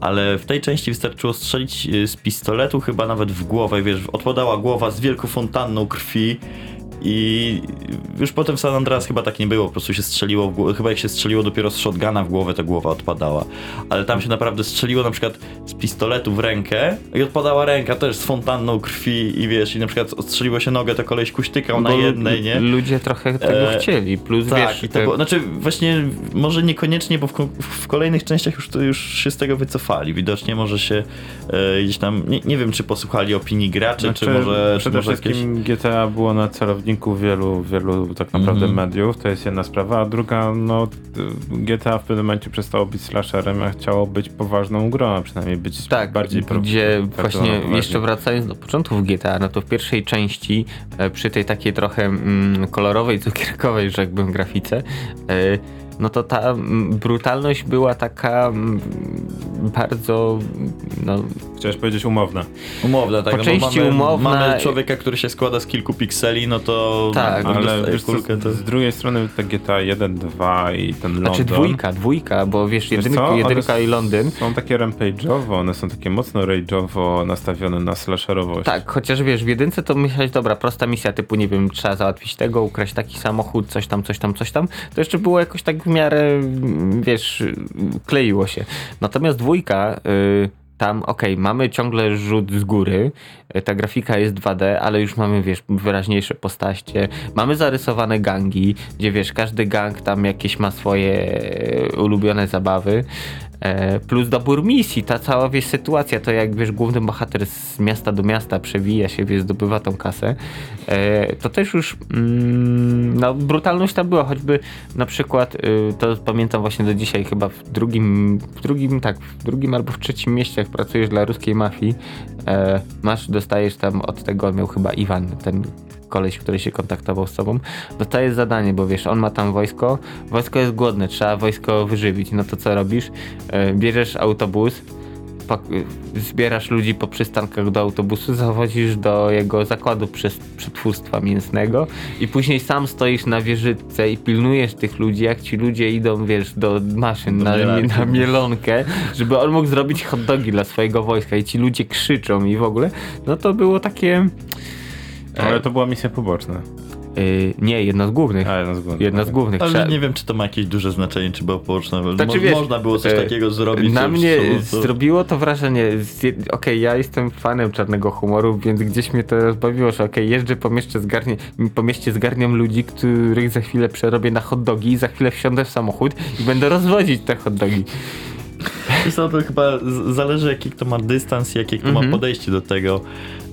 ale w tej części wystarczyło strzelić z pistoletu chyba nawet w głowę, wiesz, odpadała głowa z wielką fontanną krwi i już potem w San Andreas chyba tak nie było, po prostu się strzeliło w głowę, chyba jak się strzeliło dopiero z shotguna w głowę, to głowa odpadała. Ale tam się naprawdę strzeliło na przykład z pistoletu w rękę i odpadała ręka też z fontanną krwi i wiesz, i na przykład odstrzeliło się nogę, to koleś kuśtykał na Bo jednej, nie? Ludzie trochę tego E, chcieli, plus Tak, wiesz... i to te- znaczy właśnie może niekoniecznie, bo w, w kolejnych częściach już, to już się z tego wycofali. Widocznie może się e, gdzieś tam, nie, nie wiem czy posłuchali opinii graczy, Znaczy, czy może, czy przede może jakieś... wszystkim GTA było na celowniku wielu, wielu tak naprawdę Mhm. mediów, to jest jedna sprawa, a druga, no GTA w pewnym momencie przestało być slasherem, a chciało być poważną grą, a przynajmniej być Tak, bardziej pro- gdzie właśnie jeszcze wracając do początków GTA, no to w pierwszej części e, przy tej takiej trochę mm, kolorowej, cukierkowej, rzekłbym, grafice, e, no to ta mm, brutalność była taka mm, bardzo, no Chciałeś powiedzieć umowna. Umowna, tak. Po no części mamy, umowna- Mamy człowieka, który się składa z kilku pikseli, no to Tak, Ale wiesz kulkę, to... z drugiej strony te GTA 1, 2 i ten London... znaczy dwójka, dwójka, bo wiesz, Wiesz jedynka, co? jedynka i Londyn, Są takie rampage'owo, one są takie mocno rage'owo nastawione na slasherowość. Tak, chociaż wiesz, w jedynce to myślałeś, dobra, prosta misja typu, nie wiem, trzeba załatwić tego, ukraść taki samochód, coś tam, coś tam, coś tam. To jeszcze było jakoś tak w miarę, wiesz, kleiło się. Natomiast dwójka, y, tam, okej, mamy ciągle rzut z góry, y, ta grafika jest 2D, ale już mamy, wiesz, wyraźniejsze postacie, mamy zarysowane gangi, gdzie, wiesz, każdy gang tam jakieś ma swoje y, ulubione zabawy. E, Plus dobór misji, ta cała wiesz, sytuacja, to jak wiesz, główny bohater z miasta do miasta przewija się, wiesz, zdobywa tą kasę, e, to też już mm, no, brutalność tam była, choćby na przykład, y, to pamiętam właśnie do dzisiaj, chyba w drugim, w drugim, tak, w drugim albo w trzecim mieście, jak pracujesz dla ruskiej mafii, e, masz, dostajesz tam od tego, miał chyba Iwan, ten koleś, który się kontaktował z tobą, dostajesz zadanie, bo wiesz, on ma tam wojsko, wojsko jest głodne, trzeba wojsko wyżywić, no to co robisz? E, bierzesz autobus, zbierasz ludzi po przystankach do autobusu, zawozisz do jego zakładu przetwórstwa mięsnego i później sam stoisz na wieżyczce i pilnujesz tych ludzi, jak ci ludzie idą, wiesz, do maszyn Do na, na mielonkę, żeby on mógł zrobić hot dogi dla swojego wojska i ci ludzie krzyczą i w ogóle, no to było takie... Ale to była misja poboczna. y, nie, jedna z głównych. A, jedna z głównych. Jedna z głównych. Ale nie wiem, czy to ma jakieś duże znaczenie, czy było połączone. Znaczy, Mo- wiesz, można było coś e, takiego zrobić. Na mnie co- co- zrobiło to wrażenie. Okej, ja jestem fanem czarnego humoru, więc gdzieś mnie to rozbawiło, że okej, jeżdżę po mieście, zgarnie, po mieście zgarniam ludzi, których za chwilę przerobię na hot dogi i za chwilę wsiądę w samochód i będę rozwozić te hot dogi. Wiesz to chyba z- zależy jaki kto ma dystans i jakie kto Mhm. ma podejście do tego.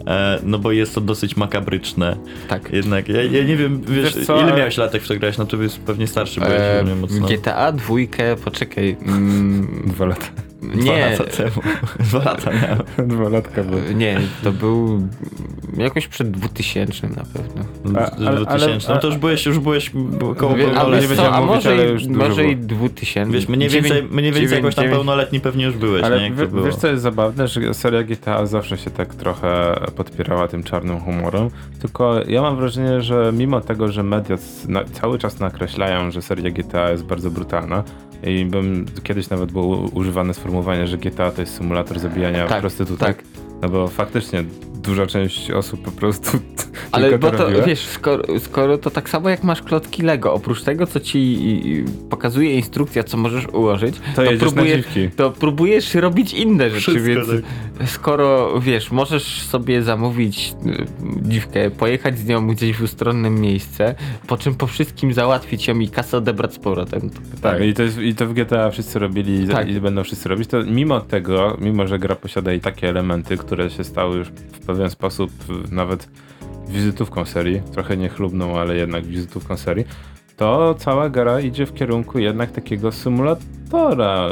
E, no bo jest to dosyć makabryczne. Tak. Jednak, ja, ja nie wiem, wiesz, Wiesz co, ile ale- miałeś latek w to grałeś? No to jest pewnie starszy, bo ja E, się nie mocno... GTA dwójkę, poczekaj. Mm, Dwa lata. Dwa nie, lata temu. <laughs> Dwa lata miałem. Dwa latka były. nie, to był jakoś przed 2000 na pewno. A- W ale- 2000. No to już byłeś, już byłeś koło Wie- a, pełnoletni. wiesz nie a mówić, może, ale i, już dużo może było. i 2000. Wiesz, mniej więcej, mniej więcej dziewięć- jakoś tam dziewięć- pełnoletni pewnie już byłeś, nie? Ale to było. wiesz co jest zabawne, że seria GTA zawsze się tak trochę podpierała tym czarnym humorem, tylko ja mam wrażenie, że mimo tego, że media cały czas nakreślają, że seria GTA jest bardzo brutalna i bym, kiedyś nawet było używane sformułowanie, że GTA to jest symulator zabijania Tak, prostytutek, tak. No bo faktycznie duża część osób po prostu Ale tylko bo to, robiła. wiesz, skoro, skoro to tak samo jak masz klocki Lego, oprócz tego, co ci pokazuje instrukcja, co możesz ułożyć, to, próbujesz, dziwki. to próbujesz robić inne rzeczy, Wszystko więc tak. skoro, wiesz, możesz sobie zamówić y, dziwkę, pojechać z nią gdzieś w ustronne miejsce, po czym po wszystkim załatwić ją i kasę odebrać z powrotem. To Tak, i to, jest, i to w GTA wszyscy robili Tak. i będą wszyscy robić. To mimo tego, mimo że gra posiada i takie elementy, które się stały już w pewien sposób nawet wizytówką serii, trochę niechlubną, ale jednak wizytówką serii, to cała gra idzie w kierunku jednak takiego symulatora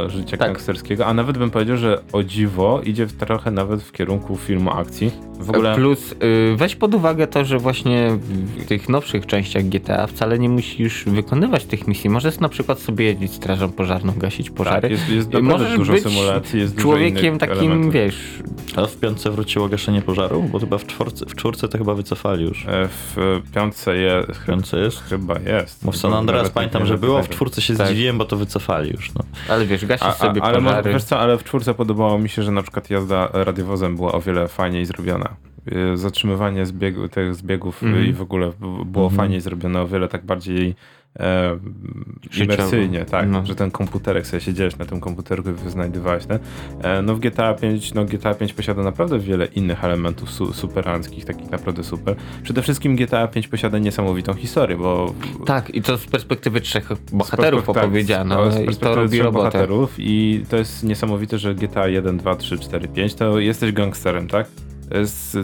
życia Tak. gangsterskiego, a nawet bym powiedział, że o dziwo idzie w, trochę nawet w kierunku filmu akcji. W ogóle... Plus y, weź pod uwagę to, że właśnie w tych nowszych częściach GTA wcale nie musisz wykonywać tych misji. Możesz na przykład sobie jeździć strażą pożarną, gasić pożary. Tak, jest, jest Możesz dużo być symulacji, jest dużo Człowiekiem takim, elementów. wiesz, A w piątce wróciło gaszenie pożaru? Bo chyba w czwórce, w czwórce to chyba wycofali już. E, W piątce je, W piątce jest? chyba jest. Bo w San Andreas pamiętam, że było, w czwórce się Tak. zdziwiłem, bo to wycofali już. No. Ale wiesz, gasisz A, sobie ale pożary. wiesz co, ale w czwórce podobało mi się, że na przykład jazda radiowozem była o wiele fajniej zrobiona. Y, Zatrzymywanie zbiegu, tych zbiegów Mhm. i w ogóle było Mhm. fajniej zrobione, o wiele tak bardziej e, imersyjnie, tak, No. że ten komputerek sobie siedziałeś na tym komputerku i znajdowałeś ten. E, no w GTA 5, no GTA 5 posiada naprawdę wiele innych elementów su, superanckich, takich naprawdę super. Przede wszystkim GTA 5 posiada niesamowitą historię, bo Tak, i to z perspektywy trzech bohaterów tak, opowiedziano z i to perspektywy robi trzech robotę. bohaterów i to jest niesamowite, że GTA 1, 2, 3, 4, 5 to jesteś gangsterem, tak? To jest e,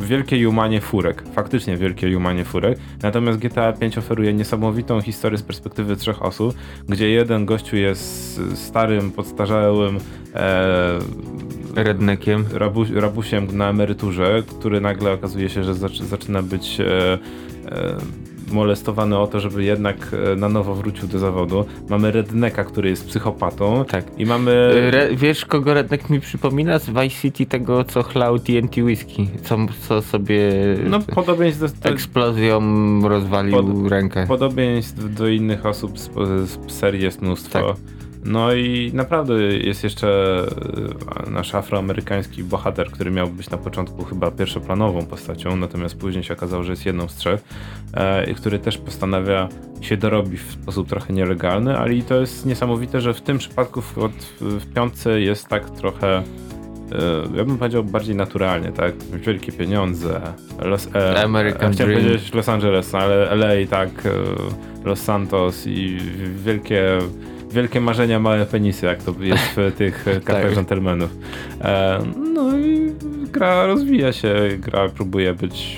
wielkie jumanie furek, faktycznie wielkie jumanie furek. Natomiast GTA 5 oferuje niesamowitą historię z perspektywy trzech osób, gdzie jeden gościu jest starym, podstarzałym e, Rednekiem. rabu, rabusiem na emeryturze, który nagle okazuje się, że zac- zaczyna być e, e, molestowany o to, żeby jednak e, na nowo wrócił do zawodu. Mamy Redneka, który jest psychopatą. Tak. I mamy... Re, wiesz, kogo Redneck mi przypomina z Vice City tego, co chlał TNT Whisky, co, co sobie No podobieństw do, do, eksplozją rozwalił Pod- rękę. podobieństw do innych osób z, z serii jest mnóstwo. Tak. No i naprawdę jest jeszcze e, nasz afroamerykański bohater, który miał być na początku chyba pierwszoplanową postacią, natomiast później się okazało, że jest jedną z trzech, e, i który też postanawia się dorobić w sposób trochę nielegalny, ale i to jest niesamowite, że w tym przypadku w, w piątce jest tak trochę e, ja bym powiedział bardziej naturalnie, tak? Wielkie pieniądze, Los, e, American chciałem Dream. powiedzieć Los Angeles, ale LA, tak, Los Santos i wielkie, wielkie marzenia, małe penisy, jak to jest w <laughs> tych e, kartach Tak. dżentelmenów. E, no i gra rozwija się, gra próbuje być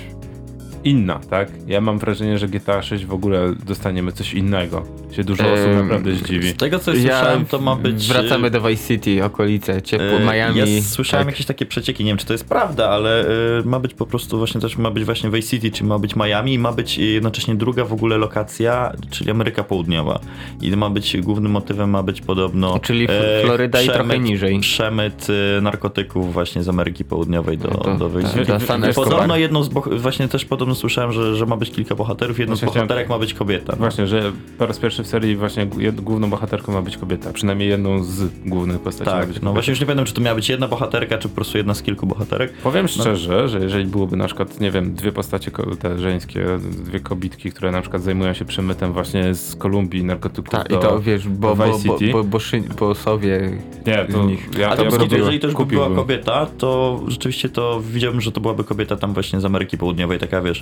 inna, tak? Ja mam wrażenie, że GTA 6 w ogóle dostaniemy coś innego. Się dużo osób Em, naprawdę zdziwi. Z tego co słyszałem, to ma być... Wracamy do Vice City, okolice, ciepło, E, Miami. Ja słyszałem tak. jakieś takie przecieki, nie wiem czy to jest prawda, ale e, ma być po prostu właśnie też ma być właśnie Vice City, czy ma być Miami i ma być jednocześnie druga w ogóle lokacja, czyli Ameryka Południowa. I ma być głównym motywem ma być podobno Czyli e, Floryda i trochę przemyt- niżej. Przemyt e, narkotyków właśnie z Ameryki Południowej do, To- do Vice tak, City. Podobno jedną z właśnie też podobno słyszałem, że, że ma być kilka bohaterów, jedną z Właśnie chciałem- bohaterek ma być kobieta. Właśnie, że po raz pierwszy w serii właśnie główną bohaterką ma być kobieta. Przynajmniej jedną z głównych postaci ma być Tak, kobieta. no właśnie już nie pamiętam, czy to miała być jedna bohaterka, czy po prostu jedna z kilku bohaterek. Powiem szczerze, że jeżeli byłoby na przykład, nie wiem, dwie postacie te żeńskie, dwie kobitki, które na przykład zajmują się przemytem właśnie z Kolumbii narkotyków Tak, do... i to wiesz, bo, bo, bo, bo, bo, szy, bossowie Nie, to z nich. ja, A to ja bym jeżeli, też by była kobieta, to rzeczywiście to widziałbym, że to byłaby kobieta tam właśnie z Ameryki Południowej, taka wiesz,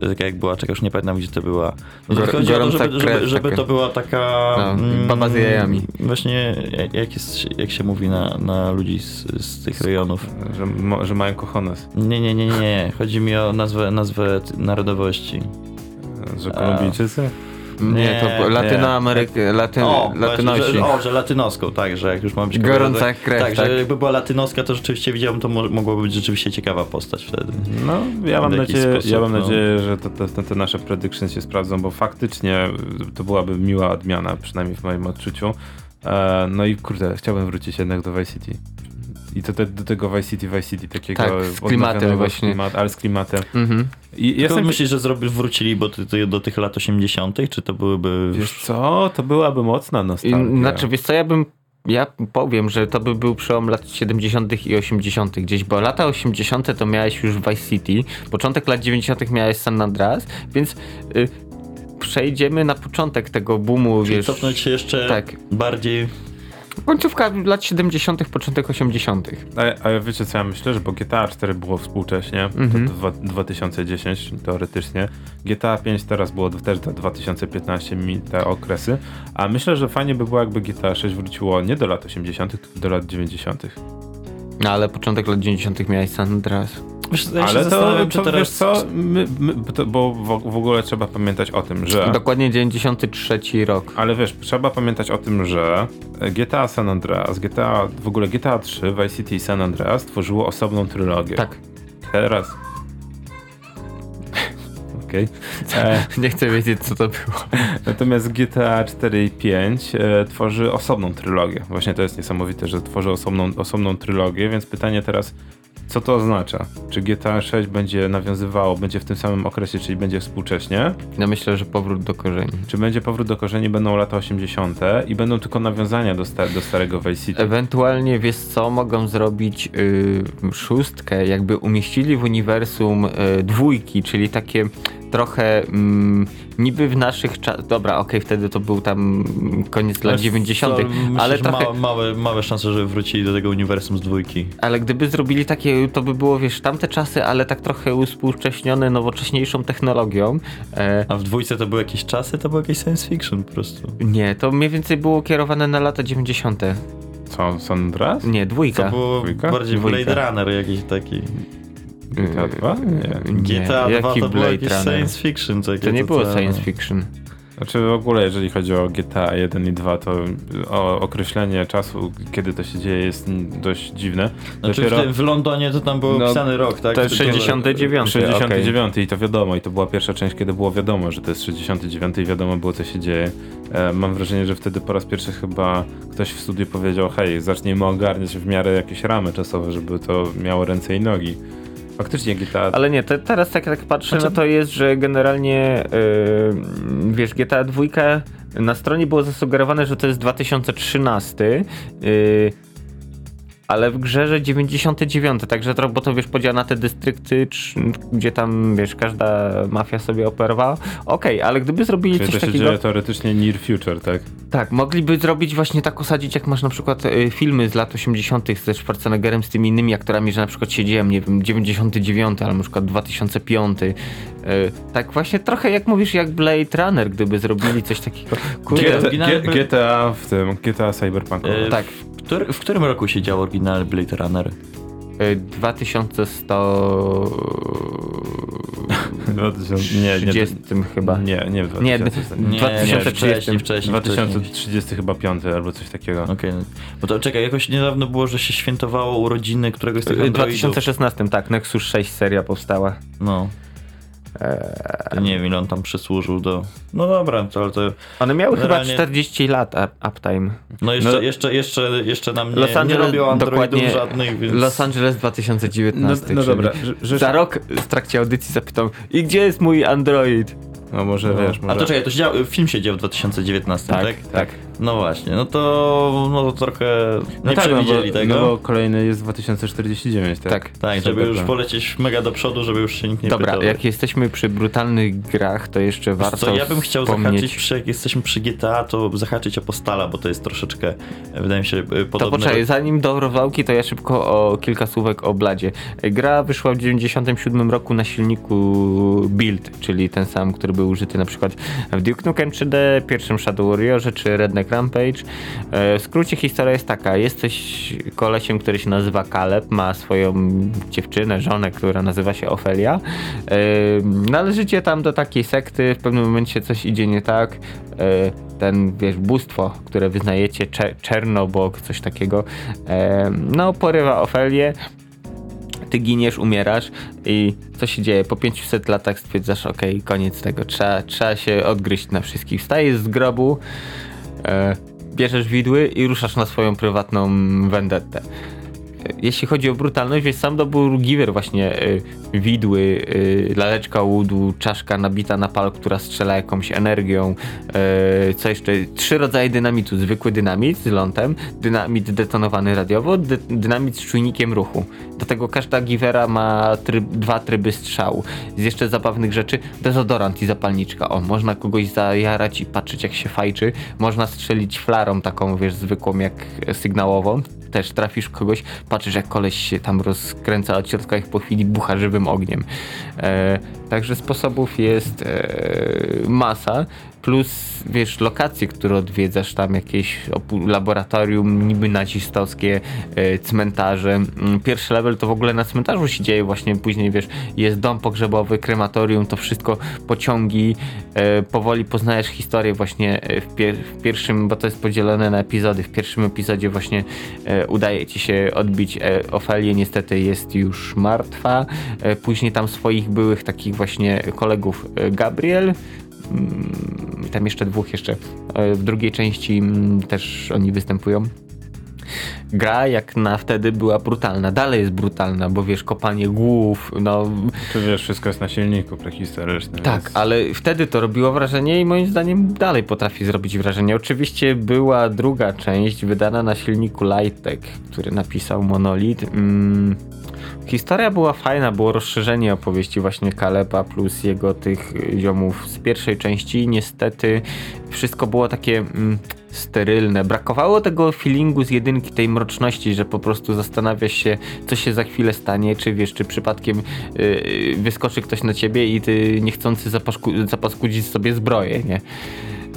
taka jak była, czekaj, już nie pamiętam gdzie to była. No to Gor- chodzi o to, żeby, żeby, żeby to była taka... mm, No, baba z jajami. Właśnie, jak, jest, jak się mówi na, na ludzi z, z tych rejonów. Że, mo, że mają kochones, Nie, nie, nie, nie. Chodzi mi o nazwę, nazwę narodowości. że Kolumbijczycy. Nie, Nie, to nie. Latynoameryka, Latyn, O, Latynosi. że, o, że latynoską, tak, że jak już ma być Gorąca tak, krew, tak, tak. że jakby była latynoska, to rzeczywiście widziałem, to mo- mogłaby być rzeczywiście ciekawa postać wtedy. No, ja mam, nadzieję, sposób, ja mam no. nadzieję, że te, te, te nasze predictions się sprawdzą, bo faktycznie to byłaby miła odmiana, przynajmniej w moim odczuciu. E, no i kurde, chciałbym wrócić jednak do Vice City. I to te, do tego Vice City, Vice City takiego Tak, z klimatem właśnie. Klimat, ale z klimatem. Mhm. I Jestem... jestem myślisz, że zrobi, wrócili bo ty, ty, do tych lat 80., czy to byłyby. Wiesz co, to byłaby mocna I, nostalgia. znaczy, wiesz co, ja bym ja powiem, że to by był przełom lat 70. i 80. gdzieś, bo lata 80. to miałeś już Vice City, początek lat 90. miałeś San Andreas, więc y, przejdziemy na początek tego boomu, Czyli wiesz, cofnąć się jeszcze tak. bardziej. Końcówka lat 70., początek 80. A, a wiecie co ja myślę, że bo GTA 4 było współcześnie, Mhm. to dwa, 2010 teoretycznie, GTA 5 teraz było też do 2015 mi te okresy, a myślę, że fajnie by było jakby GTA 6 wróciło nie do lat 80 tylko do lat 90 No ale początek lat 90. miałeś San Andreas. Wiesz, ja się Ale to, czy to teraz... wiesz co, my, my, bo to, bo w, w ogóle trzeba pamiętać o tym, że... Dokładnie 93 rok. Ale wiesz, trzeba pamiętać o tym, że GTA San Andreas, GTA, w ogóle GTA 3, Vice City i San Andreas tworzyło osobną trylogię. Tak. Teraz. <laughs> Okej. <laughs> E, Nie chcę wiedzieć, co to było. Natomiast GTA 4 i 5 e, tworzy osobną trylogię. Właśnie to jest niesamowite, że tworzy osobną, osobną trylogię, więc pytanie teraz, co to oznacza? Czy GTA 6 będzie nawiązywało, będzie w tym samym okresie, czyli będzie współcześnie? Ja myślę, że powrót do korzeni. Czy będzie powrót do korzeni, będą lata 80. i będą tylko nawiązania do, sta- do starego Vice City? Ewentualnie, wiesz co, mogą zrobić y, szóstkę, jakby umieścili w uniwersum y, dwójki, czyli takie trochę mm, niby w naszych czasach, dobra, okej, wtedy to był tam koniec lat Wiesz 90., co, myślę, ale że trochę, Małe, małe, małe szanse, żeby wrócili do tego uniwersum z dwójki. ale gdyby zrobili takie, to by było, wiesz, tamte czasy, ale tak trochę uspółcześnione nowocześniejszą technologią. E, A w dwójce to były jakieś czasy, to było jakieś science fiction po prostu. nie, to mniej więcej było kierowane na lata 90. Co, San Andreas? Nie, dwójka. To było Dwójka? bardziej Dwójka. Blade Runner jakiś taki. GTA 2? Nie. Nie, GTA 2 jaki to było jakieś science fiction. Takie To nie było totalne. science fiction. Znaczy w ogóle, jeżeli chodzi o GTA 1 i 2, to o, określenie czasu, kiedy to się dzieje, jest dość dziwne. Znaczy w, tym, w Londonie to tam był No, opisany rok, tak? to jest Wtedy- 69. 69 i to wiadomo, i to była pierwsza część, kiedy było wiadomo, że to jest 69 i wiadomo było, co się dzieje. E, mam wrażenie, że wtedy po raz pierwszy chyba ktoś w studiu powiedział, hej, zacznijmy ogarniać w miarę jakieś ramy czasowe, żeby to miało ręce i nogi. Faktycznie GTA... Ale nie, te, teraz tak jak patrzę, Znaczy- no to jest, że generalnie yy, wiesz, GTA 2 na stronie było zasugerowane, że to jest 2013. Yy, ale w grze, że 99, także trochę, bo to wiesz, podział na te dystrykty, gdzie tam, wiesz, każda mafia sobie operowała. Okej, ale gdyby zrobili Czyli coś to się takiego... dzieje teoretycznie near future, tak? Tak, mogliby zrobić właśnie tak osadzić, jak masz na przykład y, filmy z lat 80. ze Schwarzeneggerem, z tymi innymi aktorami, że na przykład siedziałem, nie wiem, 99 albo na przykład 2005. Y, tak właśnie trochę jak mówisz, jak Blade Runner, gdyby zrobili coś takiego. Kurde, G- GTA, oryginalny G- GTA w tym, GTA Cyberpunk. E, tak. W, w którym roku się działo oryginalny Blade Runner? y, 2100... 2000, nie, nie, 30 chyba. Nie, nie w Nie, 2000. Nie, 2030. wcześniej, wcześniej. 2030 chyba 5 albo coś takiego. Okej, bo to czekaj, jakoś niedawno było, że się świętowało urodziny któregoś z tych W androidów. 2016, tak, Nexus 6 seria powstała. No. To nie wiem, ile on tam przysłużył do... No dobra, to, ale to... One miały chyba Generalnie- 40 lat up- uptime. No jeszcze, No- jeszcze, jeszcze, jeszcze nam nie, Los nie Angeles, robią androidów dokładnie, żadnych, więc... Los Angeles 2019. No- no dobra, że- że- Za rok w trakcie audycji zapytam, i gdzie jest mój Android? No może No. wiesz, może... A to czekaj, to się dział, film się dział w 2019, tak? tak. No właśnie, no to, no to trochę nie tak, przewidzieli no bo, tego. No bo kolejny jest 2049, tak? Tak. tak, żeby już Dobra. polecieć mega do przodu, żeby już się nikt nie Dobra, pytał. jak jesteśmy przy brutalnych grach, to jeszcze Wiesz warto co, ja bym chciał wspomnieć... zahaczyć, przy, jak jesteśmy przy GTA, to zahaczyć o Postala, bo to jest troszeczkę, e, wydaje mi się, e, To podobne. poczekaj, zanim do rozwałki, to ja szybko o kilka słówek o Bladzie. Gra wyszła w 97 roku na silniku Build, czyli ten sam, który był użyty na przykład w Duke Nukem 3D, pierwszym Shadow Warriorze czy Redneck Rampage. E, W skrócie historia jest taka, jesteś kolesiem, który się nazywa Caleb, ma swoją dziewczynę, żonę, która nazywa się Ofelia. E, Należycie tam do takiej sekty, w pewnym momencie coś idzie nie tak. E, Ten, wiesz, bóstwo, które wyznajecie, Cze- Czernobog, coś takiego, no porywa Ofelię, ty giniesz, umierasz i co się dzieje? Po 500 latach stwierdzasz, okej, koniec tego, trzeba, trzeba się odgryźć na wszystkich. Wstajesz z grobu, bierzesz widły i ruszasz na swoją prywatną vendettę. Jeśli chodzi o brutalność, wiesz, sam dobór giver właśnie y, widły, y, laleczka łudu, czaszka nabita na pal, która strzela jakąś energią, y, co jeszcze? Trzy rodzaje dynamitu. Zwykły dynamit z lądem, dynamit detonowany radiowo, dy, dynamit z czujnikiem ruchu. Do tego każda givera ma tryb, dwa tryby strzału. Z jeszcze zabawnych rzeczy dezodorant i zapalniczka. O, można kogoś zajarać i patrzeć jak się fajczy. Można strzelić flarą taką, wiesz, zwykłą jak sygnałową. Też trafisz kogoś, patrzysz jak koleś się tam rozkręca od środka i po chwili bucha żywym ogniem. E, także sposobów jest e, masa. Plus, wiesz, lokacje, które odwiedzasz, tam jakieś laboratorium niby nazistowskie, e, cmentarze. Mm, Pierwszy level to w ogóle na cmentarzu się dzieje właśnie, później, wiesz, jest dom pogrzebowy, krematorium, to wszystko, pociągi. E, powoli poznajesz historię właśnie e, w, pier- w pierwszym, bo to jest podzielone na epizody. W pierwszym epizodzie właśnie udaje ci się odbić Ofelię, niestety jest już martwa. Później tam swoich byłych takich właśnie kolegów Gabriel, tam jeszcze dwóch jeszcze. E, W drugiej części mm, też oni występują. Gra jak na wtedy była brutalna, dalej jest brutalna, bo wiesz, kopanie głów, no Czy wiesz, wszystko jest na silniku prehistorycznym. tak, więc- ale wtedy to robiło wrażenie i moim zdaniem dalej potrafi zrobić wrażenie. Oczywiście była druga część wydana na silniku Lightek, który napisał Monolith. Mm, historia była fajna, było rozszerzenie opowieści właśnie Kaleba plus jego tych ziomów z pierwszej części. Niestety wszystko było takie mm, sterylne. Brakowało tego feelingu z jedynki, tej mroczności, że po prostu zastanawiasz się, co się za chwilę stanie, czy wiesz, czy przypadkiem yy, wyskoczy ktoś na ciebie i ty niechcący zapaszku, zapaskudzić sobie zbroję, nie?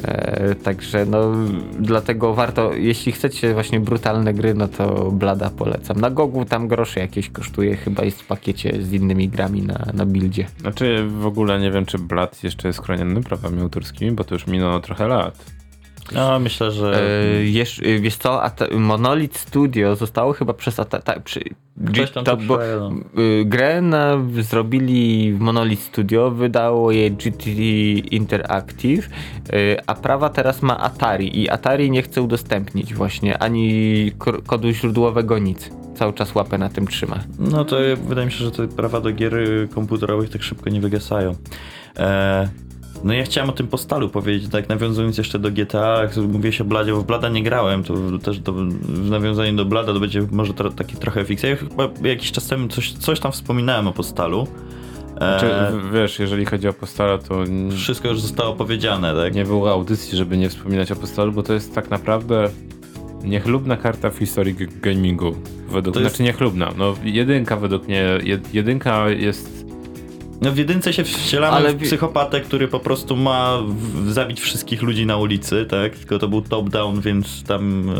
E, także no, dlatego warto, jeśli chcecie właśnie brutalne gry, no to Blada polecam. Na Gogu tam grosze jakieś kosztuje, chyba jest w pakiecie z innymi grami na, na buildzie. Znaczy w ogóle nie wiem, czy Blood jeszcze jest chroniony prawami autorskimi, bo to już minęło trochę lat. No, myślę, że E, jesz, e, wiesz co, Ata- Monolith Studio zostało chyba przez Ata- ta, przy, Ktoś tam to, bo, przejął. y, grę na, zrobili w Monolith Studio, wydało je GT Interactive, a prawa teraz ma Atari i Atari nie chce udostępnić właśnie ani kodu źródłowego nic. Cały czas łapę na tym trzyma. No to wydaje mi się, że te prawa do gier y, komputerowych tak szybko nie wygasają. E, no ja chciałem o tym postalu powiedzieć, tak nawiązując jeszcze do GTA, jak mówiłeś o Bladzie, bo w Blada nie grałem, to też do, w nawiązaniu do Blada to będzie może taki trochę fix. Ja chyba jakiś czas temu coś, coś tam wspominałem o postalu. E, Czy, w- wiesz, jeżeli chodzi o Postala, to wszystko już zostało powiedziane, tak? nie było audycji, żeby nie wspominać o Postalu, bo to jest tak naprawdę niechlubna karta w historii gamingu. Według, To jest- Znaczy niechlubna, no jedynka według mnie, jed, jedynka jest No w jedynce się wcielamy Ale w psychopatę, który po prostu ma w, zabić wszystkich ludzi na ulicy, tak? Tylko to był top-down, więc tam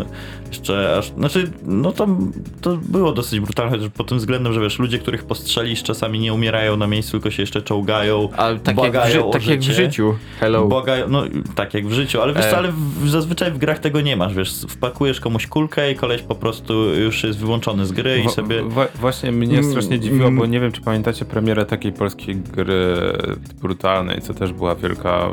jeszcze aż... Znaczy, no tam to było dosyć brutalne, chociaż pod tym względem, że wiesz, ludzie, których postrzelisz czasami nie umierają na miejscu, tylko się jeszcze czołgają, Ale tak, jak w, błagają ży- o tak jak w życiu. Hello. Błagają, no tak jak w życiu, ale wiesz co, E. ale w, zazwyczaj w grach tego nie masz, wiesz, wpakujesz komuś kulkę i koleś po prostu już jest wyłączony z gry i sobie... wa- właśnie mnie strasznie dziwiło, mm. bo nie wiem, czy pamiętacie premierę takiej polskiej gry brutalnej, co też była wielka,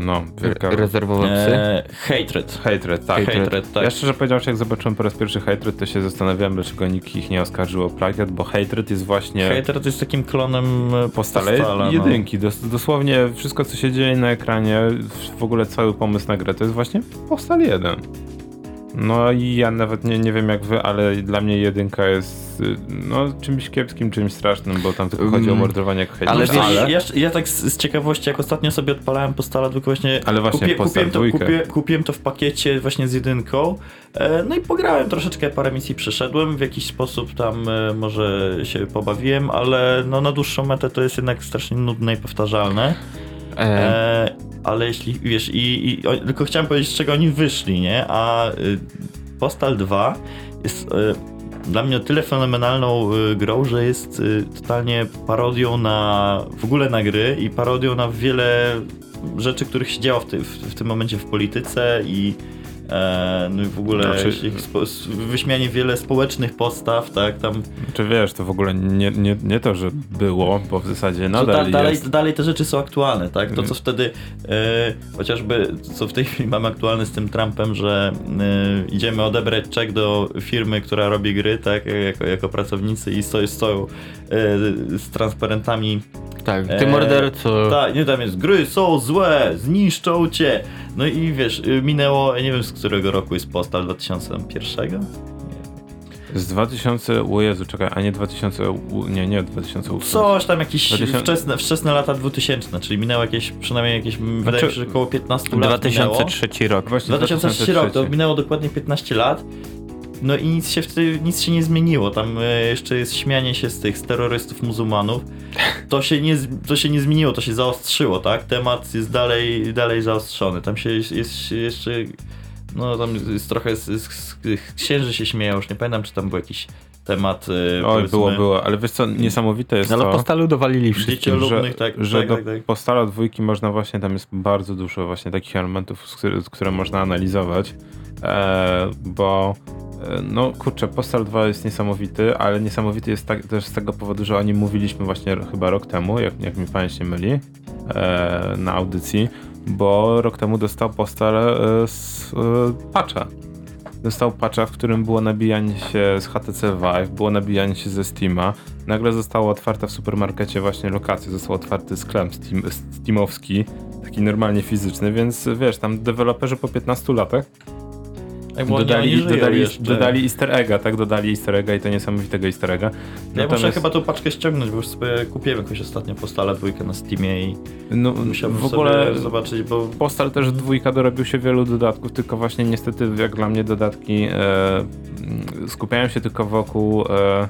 no, wielka... Rezerwowe psy. E, hatred. Hatred, tak. Hatred. Hatred, tak. Ja szczerze powiedziawszy, jak zobaczyłem po raz pierwszy Hatred, to się zastanawiałem, dlaczego nikt ich nie oskarżył o plagiat, bo Hatred jest właśnie Hater to jest takim klonem e, postale Postala, no. jedynki. Dos- dosłownie wszystko, co się dzieje na ekranie, w ogóle cały pomysł na grę, to jest właśnie Postal 1. No i ja nawet nie, nie wiem jak wy, ale dla mnie jedynka jest y, no, czymś kiepskim, czymś strasznym, bo tam tylko chodzi o Mm, mordowanie jak ale wiesz- Ale ja, ja tak z, z ciekawości, jak ostatnio sobie odpalałem Postala, tylko właśnie, Ale właśnie kupię, kupiłem, to, kupię, kupiłem to w pakiecie właśnie z jedynką, e, no i pograłem troszeczkę, parę misji przeszedłem, w jakiś sposób tam e, może się pobawiłem, ale no na dłuższą metę to jest jednak strasznie nudne i powtarzalne. E, E, ale jeśli, wiesz, i, i o, tylko chciałem powiedzieć, z czego oni wyszli, nie? A y, Postal 2 jest y, dla mnie o tyle fenomenalną y, grą, że jest y, totalnie parodią na w ogóle na gry i parodią na wiele rzeczy, których się działo w, ty, w, w tym momencie w polityce i E, no i w ogóle Znaczy- ich spo, s- wyśmianie wiele społecznych postaw, tak, tam Czy wiesz, to w ogóle nie, nie, nie to, że było, bo w zasadzie to nadal da, dalej, jest. dalej te rzeczy są aktualne, tak? To co wtedy e, chociażby co w tej chwili mamy aktualne z tym Trumpem, że e, idziemy odebrać czek do firmy, która robi gry, tak, jako, jako pracownicy i stoją, stoją e, z transparentami Tak, ty Eee, morderco. Tak, nie tam jest, gry są złe, zniszczą cię. No i wiesz, y, minęło, ja nie wiem z którego roku jest postal, 2001? Z 2000, o Jezu, czekaj, a nie 2000, u- nie, nie 2008. Coś tam jakieś 2000 wczesne, wczesne lata 2000, czyli minęło jakieś, przynajmniej jakieś, wydaje Znaczy, mi się, że około 15 lat 2003 rok. Właśnie 2003 rok, to minęło dokładnie 15 lat. No i nic się wtedy, nic się nie zmieniło. Tam e, jeszcze jest śmianie się z tych z terrorystów muzułmanów. To się nie, to się nie zmieniło, to się zaostrzyło, tak? Temat jest dalej, dalej zaostrzony. Tam się jest, jest jeszcze. No tam jest trochę z, z, z, księży się śmieją, już nie pamiętam, czy tam był jakiś temat. e, Oj, było, było, ale wiesz co, niesamowite jest Ale to, po stalu dowalili wszystkim. Że, tak, że tak, do tak, tak. Postala dwójki można właśnie, tam jest bardzo dużo właśnie takich elementów, z które, które można analizować, e, bo no kurczę, Postal 2 jest niesamowity, ale niesamowity jest tak, też z tego powodu, że o nim mówiliśmy właśnie chyba rok temu, jak, jak mi pamięć nie myli, e, na audycji, bo rok temu dostał Postal e, z e, patcha. Dostał patcha, w którym było nabijanie się z HTC Vive, było nabijanie się ze Steama. Nagle została otwarta w supermarkecie właśnie lokacja, został otwarty sklep Steam, Steamowski, taki normalnie fizyczny, więc wiesz, tam deweloperzy po 15 latach Tak, dodali, oni dodali, jeszcze. dodali easter egga, tak? Dodali easter egga i to niesamowitego easter egga. Ja muszę chyba tą paczkę ściągnąć, bo już sobie kupiłem jakoś ostatnio postala dwójkę na Steamie i no, w ogóle zobaczyć, bo Postal też dwójka dorobił się wielu dodatków, tylko właśnie niestety jak dla mnie dodatki e, skupiają się tylko wokół e,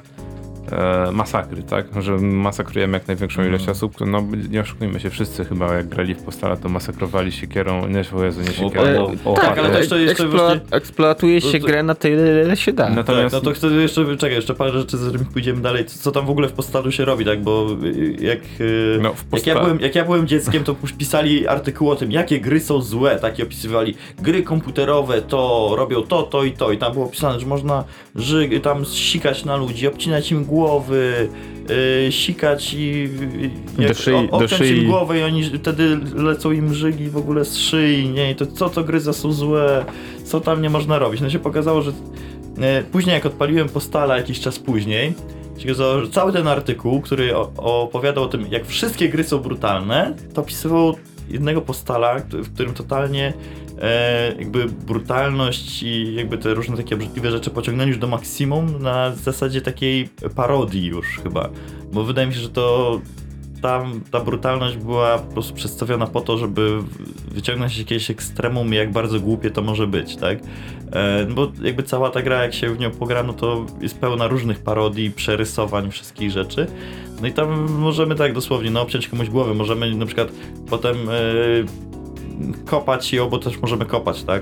e, masakry, tak? Że masakrujemy jak największą ilość Mhm. osób. No nie oszukujmy się, wszyscy chyba jak grali w Postala, to masakrowali siekierą, nie o Jezu, nie siekierą, o, o, tak, ale też to jeszcze Eksplo- właśnie- Eksploatuje to- się to- grę na tyle, ile się da. Natomiast Tak, no to chcę jeszcze, czekaj, jeszcze parę rzeczy, z którymi pójdziemy dalej. Co, co tam w ogóle w postalu się robi, tak? Bo y, jak, y, No, w jak, ja byłem, jak ja byłem dzieckiem, to już pisali artykuły o tym, jakie gry są złe, takie opisywali. Gry komputerowe to robią to, to i to. I tam było opisane, że można ży, tam sikać na ludzi, obcinać im głowy, y, sikać i y, Do szyi- o- do szyi. im głowę i oni wtedy lecą im żygi w ogóle z szyi, nie? I to co to gry za są złe, co tam nie można robić. No się pokazało, że E, Później jak odpaliłem postala jakiś czas później, cały ten artykuł, który opowiadał o tym, jak wszystkie gry są brutalne, to opisywał jednego postala, w którym totalnie e, jakby brutalność i jakby te różne takie obrzydliwe rzeczy pociągnęli już do maksimum na zasadzie takiej parodii już chyba. Bo wydaje mi się, że to tam ta brutalność była po prostu przedstawiona po to, żeby wyciągnąć jakieś ekstremum, jak bardzo głupie to może być, tak? E, no bo jakby cała ta gra, jak się w nią pogra, no to jest pełna różnych parodii, przerysowań, wszystkich rzeczy. No i tam możemy tak dosłownie, no obciąć komuś głowę, możemy na przykład potem e, kopać ją, bo też możemy kopać, tak?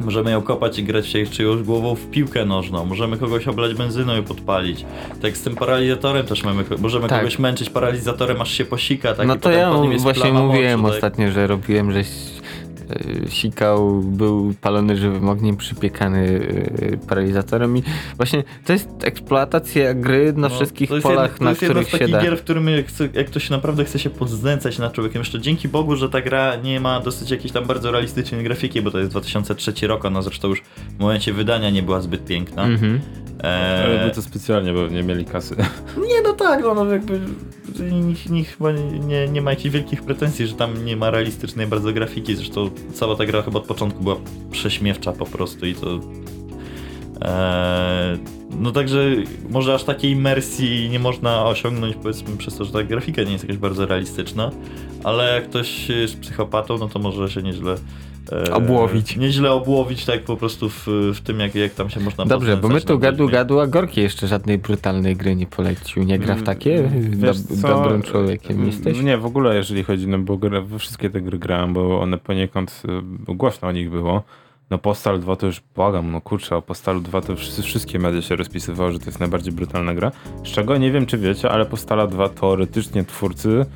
Możemy ją kopać i grać się czyjąś głową w piłkę nożną. Możemy kogoś oblać benzyną i podpalić. Tak z tym paralizatorem też mamy. Możemy Tak. kogoś męczyć paralizatorem, aż się posika. Tak, no i to potem ja właśnie mówiłem moczu, tak? ostatnio, że robiłem, że sikał, był palony żywym ogniem, przypiekany e, paralizatorem i właśnie to jest eksploatacja gry na No, wszystkich to jest polach, jedno, na to jest jedna których z się takich da. gier, w którym jak, ktoś naprawdę chce się podznęcać nad człowiekiem. Jeszcze dzięki Bogu, że ta gra nie ma dosyć jakiejś tam bardzo realistycznej grafiki, bo to jest 2003 rok, ona zresztą już w momencie wydania nie była zbyt piękna. Mhm. Ale Eee, by to specjalnie, bo nie mieli kasy. <laughs> nie, no tak, no, no jakby nikt, nikt chyba nie, nie ma jakichś wielkich pretensji, że tam nie ma realistycznej bardzo grafiki. Zresztą cała ta gra chyba od początku była prześmiewcza po prostu i to. Eee, no także może aż takiej imersji nie można osiągnąć powiedzmy przez to, że ta grafika nie jest jakaś bardzo realistyczna, ale jak ktoś jest psychopatą, no to może się nieźle e, Obłowić. Nieźle obłowić tak po prostu w, w tym jak, jak tam się można Dobrze, bo my tu gadu gadu, a Gorki jeszcze żadnej brutalnej gry nie polecił. Nie gra w takie? Wiesz Dob- co? dobrym człowiekiem Mm, jesteś? Nie, w ogóle jeżeli chodzi, no bo gra, wszystkie te gry grałem, bo one poniekąd y, głośno o nich było. No Postal 2 to już błagam, no kurczę, o Postalu 2 to wszyscy, wszystkie media się rozpisywały, że to jest najbardziej brutalna gra. Z czego nie wiem czy wiecie, ale Postala 2 teoretycznie twórcy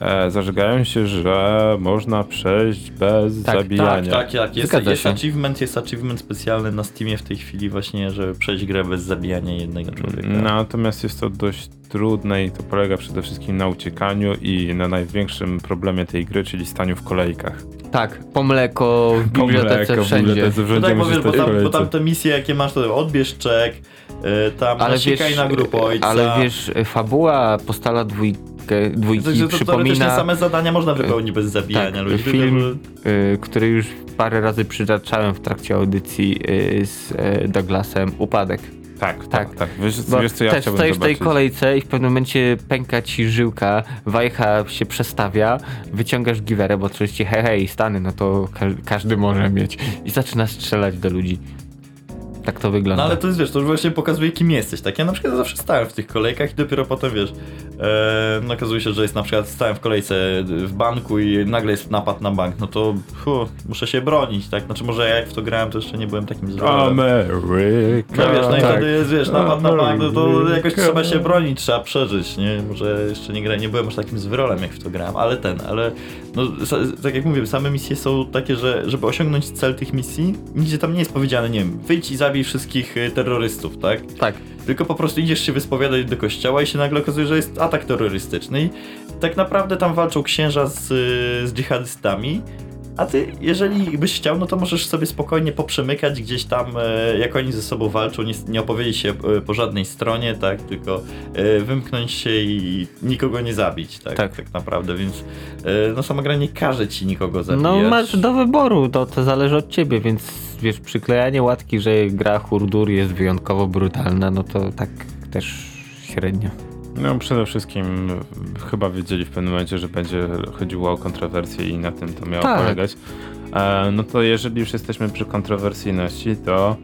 e, zażegają się, że można przejść bez Tak, zabijania. Tak, tak, tak. Jest, Zgadza jest się. achievement, jest achievement specjalny na Steamie w tej chwili właśnie, żeby przejść grę bez zabijania jednego człowieka. Natomiast jest to dość trudne i to polega przede wszystkim na uciekaniu i na największym problemie tej gry, czyli staniu w kolejkach. Tak, po mleko, w <laughs> bibliotece, Mleko, w wszędzie. bibliotece, No wszędzie tak, bo, tam, bo tam te misje, jakie masz, to odbierz czek, y, tam Ale wiesz, na grupę ojca. ale wiesz, fabuła postala dwójkę, dwójki to, to, przypomina same zadania można wypełnić bez zabijania tak, ludzi. film, y, który już parę razy przytaczałem w trakcie audycji y, z Douglasem, Upadek. Tak, tak, Tak. tak. Wiesz, wiesz co ja też chciałbym stoisz w tej kolejce i w pewnym momencie pęka ci żyłka, wajcha się przestawia, wyciągasz giwerę, bo oczywiście hej, hej, stany, no to ka każdy może mieć i zaczyna strzelać do ludzi. Tak to wygląda. No ale to jest, wiesz, to już właśnie pokazuje, kim jesteś, tak? Ja na przykład zawsze stałem w tych kolejkach i dopiero potem, wiesz, e, no okazuje się, że jest na przykład, stałem w kolejce w banku i nagle jest napad na bank, no to fu, muszę się bronić, tak? Znaczy może jak w to grałem, to jeszcze nie byłem takim zrolem. Ameryka. No wiesz, no i tak. wtedy jest, wiesz, napad na bank, no to jakoś trzeba się bronić, trzeba przeżyć, nie? Może jeszcze nie grałem, nie byłem aż takim zwyrolem, jak w to grałem, ale ten, ale no, tak jak mówię, same misje są takie, że żeby osiągnąć cel tych misji, nigdzie tam nie jest powiedziane, nie wiem, wyjdź i zabij wszystkich y, terrorystów, tak? tak. Tylko po prostu idziesz się wyspowiadać do kościoła i się nagle okazuje, że jest atak terrorystyczny i tak naprawdę tam walczą księża z, z dżihadystami, a ty, jeżeli byś chciał, no to możesz sobie spokojnie poprzemykać gdzieś tam, e, jak oni ze sobą walczą, nie, nie opowiedzieć się e, po żadnej stronie, tak, tylko e, wymknąć się i nikogo nie zabić, tak, Tak. tak, naprawdę, więc no sama gra nie każe ci nikogo zabijać. No masz do wyboru, to, to zależy od ciebie, więc wiesz, przyklejanie łatki, że gra Hurdur jest wyjątkowo brutalna, no to tak też średnio. No przede wszystkim chyba wiedzieli w pewnym momencie, że będzie chodziło o kontrowersję i na tym to miało Tak. polegać. E, no to jeżeli już jesteśmy przy kontrowersyjności, to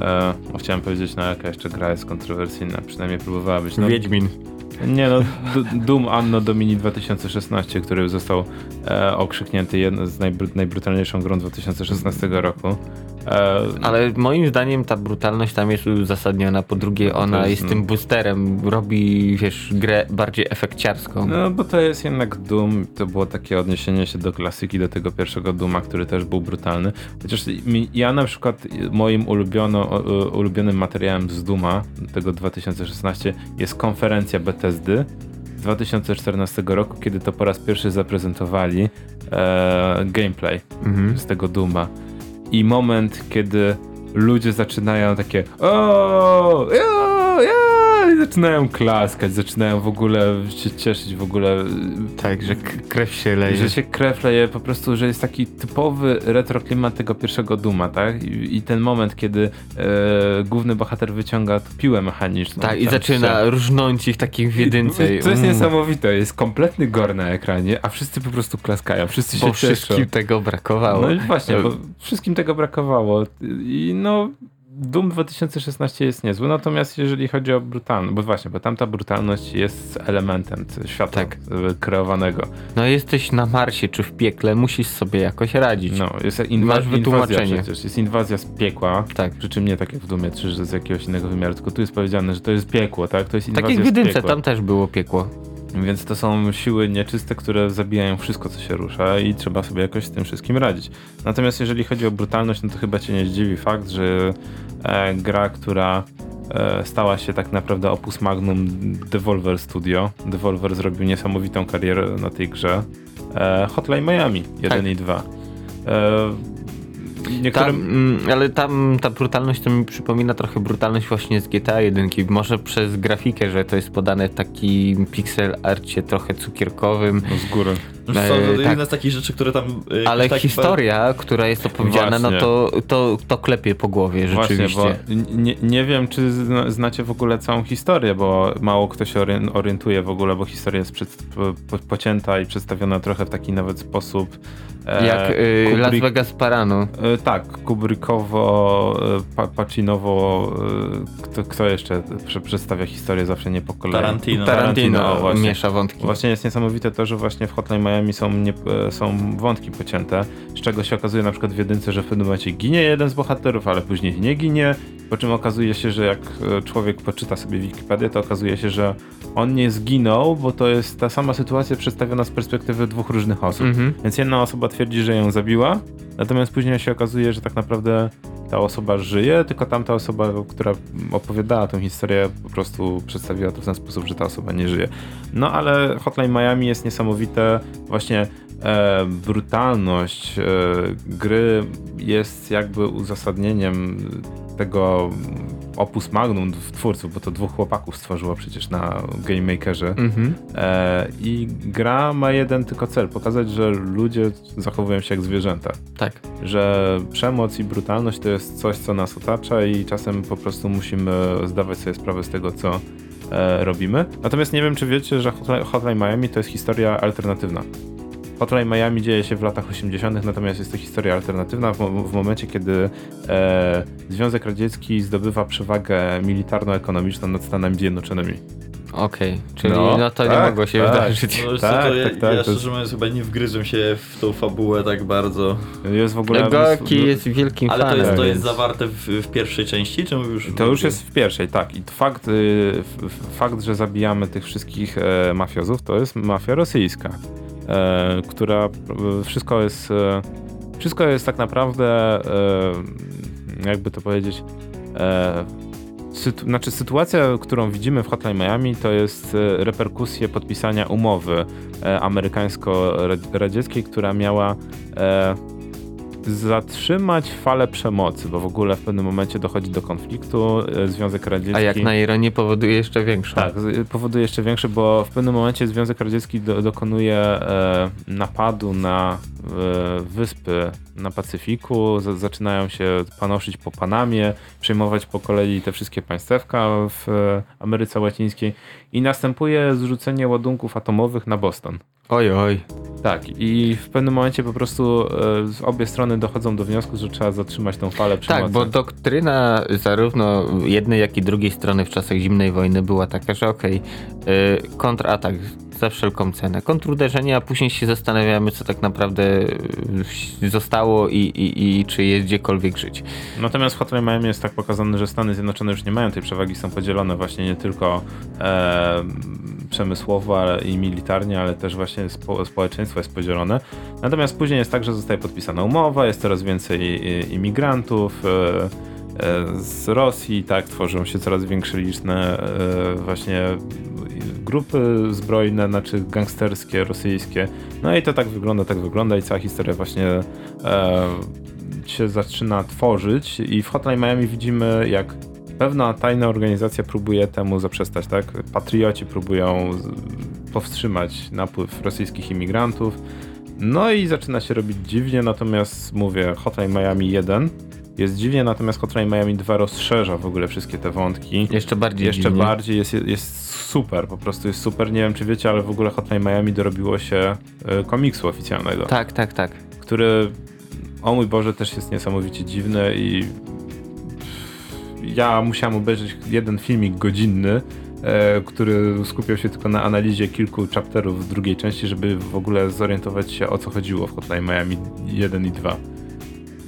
e, o, chciałem powiedzieć, no jaka jeszcze gra jest kontrowersyjna, przynajmniej próbowała być. No, Wiedźmin. Nie no, Doom Anno Domini 2016, który został e, okrzyknięty z najbr- najbrutalniejszą grą 2016 roku. E, Ale moim zdaniem ta brutalność tam jest uzasadniona. Po drugie, to ona jest, jest, no. tym boosterem, robi, wiesz, grę bardziej efekciarską. No, bo to jest jednak Doom, to było takie odniesienie się do klasyki, do tego pierwszego Dooma, który też był brutalny. Chociaż ja na przykład moim ulubiono, ulubionym materiałem z Dooma, tego 2016, jest konferencja Bethesdy z 2014 roku, kiedy to po raz pierwszy zaprezentowali e, gameplay Mhm. z tego Dooma. I moment, kiedy ludzie zaczynają takie o, ja, ja, i zaczynają klaskać, zaczynają w ogóle się cieszyć w ogóle, Tak, że krew się leje. że się krew leje, po prostu, że jest taki typowy retro klimat tego pierwszego Duma, tak? I, i ten moment, kiedy e, główny bohater wyciąga piłę mechaniczną. Tak, i zaczyna strzel- różnąć ich takich w jedynce. To jest Mm. niesamowite, jest kompletny gore na ekranie, a wszyscy po prostu klaskają, wszyscy się Bo cieszą. wszystkim tego brakowało. No i właśnie, E, bo wszystkim tego brakowało. I no, Doom 2016 jest niezły, natomiast jeżeli chodzi o brutalność, bo właśnie, bo tamta brutalność jest elementem świata Tak. kreowanego. No jesteś na Marsie czy w piekle, musisz sobie jakoś radzić. No, jest inwa- Masz inwazja wytłumaczenie. przecież, jest inwazja z piekła, Tak. przy czym nie tak jak w Dumie, czy że z jakiegoś innego wymiaru, tylko tu jest powiedziane, że to jest piekło, tak? To jest Tak inwazja jak w jedynce, tam też było piekło. Więc to są siły nieczyste, które zabijają wszystko, co się rusza i trzeba sobie jakoś z tym wszystkim radzić. Natomiast jeżeli chodzi o brutalność, no to chyba cię nie zdziwi fakt, że e, gra, która e, stała się tak naprawdę opus magnum Devolver Studio. Devolver zrobił niesamowitą karierę na tej grze. E, Hotline Miami 1 Tak. i 2. E, niektórym... Tam, mm, ale tam ta brutalność to mi przypomina trochę brutalność właśnie z GTA 1. Może przez grafikę, że to jest podane w takim pixel arcie trochę cukierkowym, No z góry. Co, E, to jedna tak. z takich rzeczy, które tam... e, ale tak- historia, która jest opowiedziana, no Właśnie. to, to, to klepie po głowie rzeczywiście. Właśnie, nie, nie wiem, czy zna, znacie w ogóle całą historię, bo mało kto się orien- orientuje w ogóle, bo historia jest przed, po, pocięta i przedstawiona trochę w taki nawet sposób. E, Jak y, Las Kubrick- Vegas Parano. E, tak, Kubrickowo, e, pa, Pacinowo, e, kto, kto jeszcze prze, przedstawia historię zawsze nie po kolei? Tarantino. Tarantino o, właśnie. miesza wątki. Właśnie jest niesamowite to, że właśnie w Hotline Miami są, nie, są wątki pocięte, z czego się okazuje na przykład w jedynce, że w pewnym momencie ginie jeden z bohaterów, ale później nie ginie, po czym okazuje się, że jak człowiek poczyta sobie Wikipedię, to okazuje się, że on nie zginął, bo to jest ta sama sytuacja przedstawiona z perspektywy dwóch różnych osób. Mhm. Więc jedna osoba twierdzi, że ją zabiła, natomiast później się okazuje, że tak naprawdę ta osoba żyje, tylko tamta osoba, która opowiadała tę historię, po prostu przedstawiła to w ten sposób, że ta osoba nie żyje. No ale Hotline Miami jest niesamowite. Właśnie e, brutalność e, gry jest jakby uzasadnieniem tego opus magnum twórców, bo to dwóch chłopaków stworzyło przecież na Game Makerze. Mhm. E, I gra ma jeden tylko cel, pokazać, że ludzie zachowują się jak zwierzęta. Tak. Że przemoc i brutalność to jest coś, co nas otacza i czasem po prostu musimy zdawać sobie sprawę z tego, co e, robimy. Natomiast nie wiem, czy wiecie, że Hotline, Hotline Miami to jest historia alternatywna. Hotline Miami dzieje się w latach 80., natomiast jest to historia alternatywna w, w momencie, kiedy e, Związek Radziecki zdobywa przewagę militarno-ekonomiczną nad Stanami Zjednoczonymi. Okej, czyli no, No, to nie tak, mogło się tak. wydarzyć. No, wiesz Tak, to ja, tak, tak, ja to szczerze jest- mówiąc chyba nie wgryzłem się w tą fabułę tak bardzo. Jest w ogóle... Gorki jest wielkim Ale to fanem. jest, to jest więc- zawarte w, w pierwszej części, czy już... To już jest w pierwszej, tak. I fakt, y, fakt że zabijamy tych wszystkich e, mafiozów, to jest mafia rosyjska, która e, wszystko jest, e, wszystko jest tak naprawdę, e, jakby to powiedzieć, e, sytu, znaczy sytuacja, którą widzimy w Hotline Miami, to jest e, reperkusje podpisania umowy e, amerykańsko-radzieckiej, która miała e, zatrzymać falę przemocy, bo w ogóle w pewnym momencie dochodzi do konfliktu. e, Związek Radziecki. A jak na ironię powoduje jeszcze większą. Tak, powoduje jeszcze większy, bo w pewnym momencie Związek Radziecki do, dokonuje e, napadu na e, wyspy na Pacyfiku. Z, zaczynają się panoszyć po Panamie, przejmować po kolei te wszystkie państewka w e, Ameryce Łacińskiej i następuje zrzucenie ładunków atomowych na Boston. Oj, oj. Tak, i w pewnym momencie po prostu e, z obie strony dochodzą do wniosku, że trzeba zatrzymać tą falę przemocy. Tak, bo doktryna zarówno jednej, jak i drugiej strony w czasach zimnej wojny była taka, że okej, y, kontratak za wszelką cenę, kontruderzenie, a później się zastanawiamy, co tak naprawdę y, zostało i, i, i czy jest gdziekolwiek żyć. Natomiast w Hotline Miami jest tak pokazane, że Stany Zjednoczone już nie mają tej przewagi, są podzielone właśnie nie tylko e, przemysłowo i militarnie, ale też właśnie spo, społeczeństwo jest podzielone. Natomiast później jest tak, że zostaje podpisana umowa, jest coraz więcej imigrantów e, z Rosji, tak, tworzą się coraz większe liczne e, właśnie grupy zbrojne, znaczy gangsterskie, rosyjskie. No i to tak wygląda, tak wygląda i cała historia właśnie e, się zaczyna tworzyć i w Hotline Miami widzimy jak pewna tajna organizacja próbuje temu zaprzestać, tak? Patrioci próbują powstrzymać napływ rosyjskich imigrantów. No i zaczyna się robić dziwnie, natomiast mówię, Hotline Miami 1 jest dziwnie, natomiast Hotline Miami 2 rozszerza w ogóle wszystkie te wątki. Jeszcze bardziej Jeszcze dziwnie. bardziej jest, jest super, po prostu jest super. Nie wiem, czy wiecie, ale w ogóle Hotline Miami dorobiło się e, komiksu oficjalnego Tak, tak, tak. który o mój Boże też jest niesamowicie dziwny i ja musiałem obejrzeć jeden filmik godzinny, e, który skupiał się tylko na analizie kilku chapterów w drugiej części, żeby w ogóle zorientować się o co chodziło w Hotline Miami 1 i 2.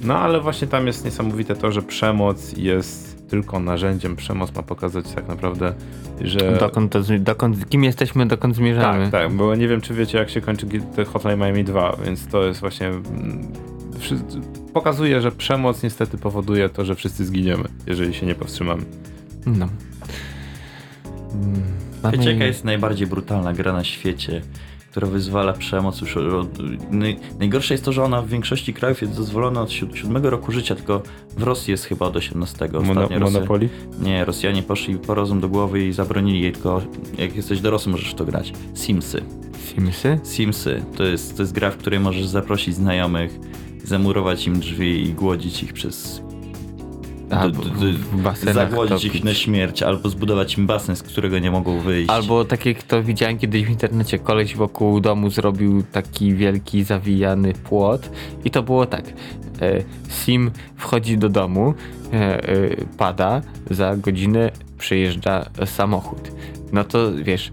No ale właśnie tam jest niesamowite to, że przemoc jest tylko narzędziem. Przemoc ma pokazać tak naprawdę, że... Dokąd, to, dokąd, kim jesteśmy, dokąd zmierzamy. Tak, tak, bo nie wiem, czy wiecie, jak się kończy Hotline Miami 2, więc to jest właśnie. mm, Pokazuje, że przemoc niestety powoduje to, że wszyscy zginiemy, jeżeli się nie powstrzymamy. No. Mm, mamy- Wiecie, jaka jest najbardziej brutalna gra na świecie, która wyzwala przemoc już od... Naj, najgorsze jest to, że ona w większości krajów jest dozwolona od siód- siódmego roku życia, tylko w Rosji jest chyba od 18. Mono, Ostatnio Rosja-? Nie, Rosjanie poszli po rozum do głowy i zabronili jej, tylko jak jesteś dorosły możesz to grać. Simsy. Simsy? Simsy to jest, to jest gra, w której możesz zaprosić znajomych, zamurować im drzwi i głodzić ich przez A, d- d- zagłodzić ich na śmierć, albo zbudować im basen, z którego nie mogą wyjść. Albo tak jak to widziałem kiedyś w internecie, koleś wokół domu zrobił taki wielki, zawijany płot i to było tak. E, Sim wchodzi do domu, e, e, pada, za godzinę przyjeżdża samochód. No to wiesz,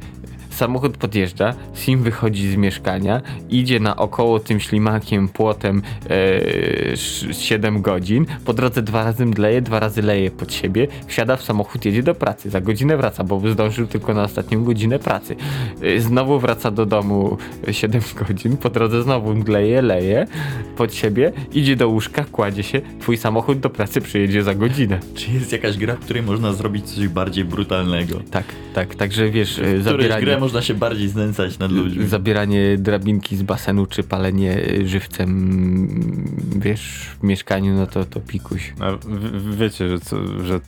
samochód podjeżdża, Sim wychodzi z mieszkania, idzie naokoło tym ślimakiem, płotem e, 7 godzin, po drodze dwa razy mdleje, dwa razy leje pod siebie, wsiada w samochód, jedzie do pracy, za godzinę wraca, bo zdążył tylko na ostatnią godzinę pracy. E, znowu wraca do domu 7 <laughs> godzin, po drodze znowu mdleje, leje pod siebie, idzie do łóżka, kładzie się, twój samochód do pracy przyjedzie za godzinę. <laughs> Czy jest jakaś gra, w której można zrobić coś bardziej brutalnego? Tak, tak, także wiesz, e, W której zabieranie... grę można się bardziej znęcać nad ludźmi? Zabieranie drabinki z basenu, czy palenie żywcem, wiesz, w mieszkaniu, no to, to pikuś. A wiecie, że, co, że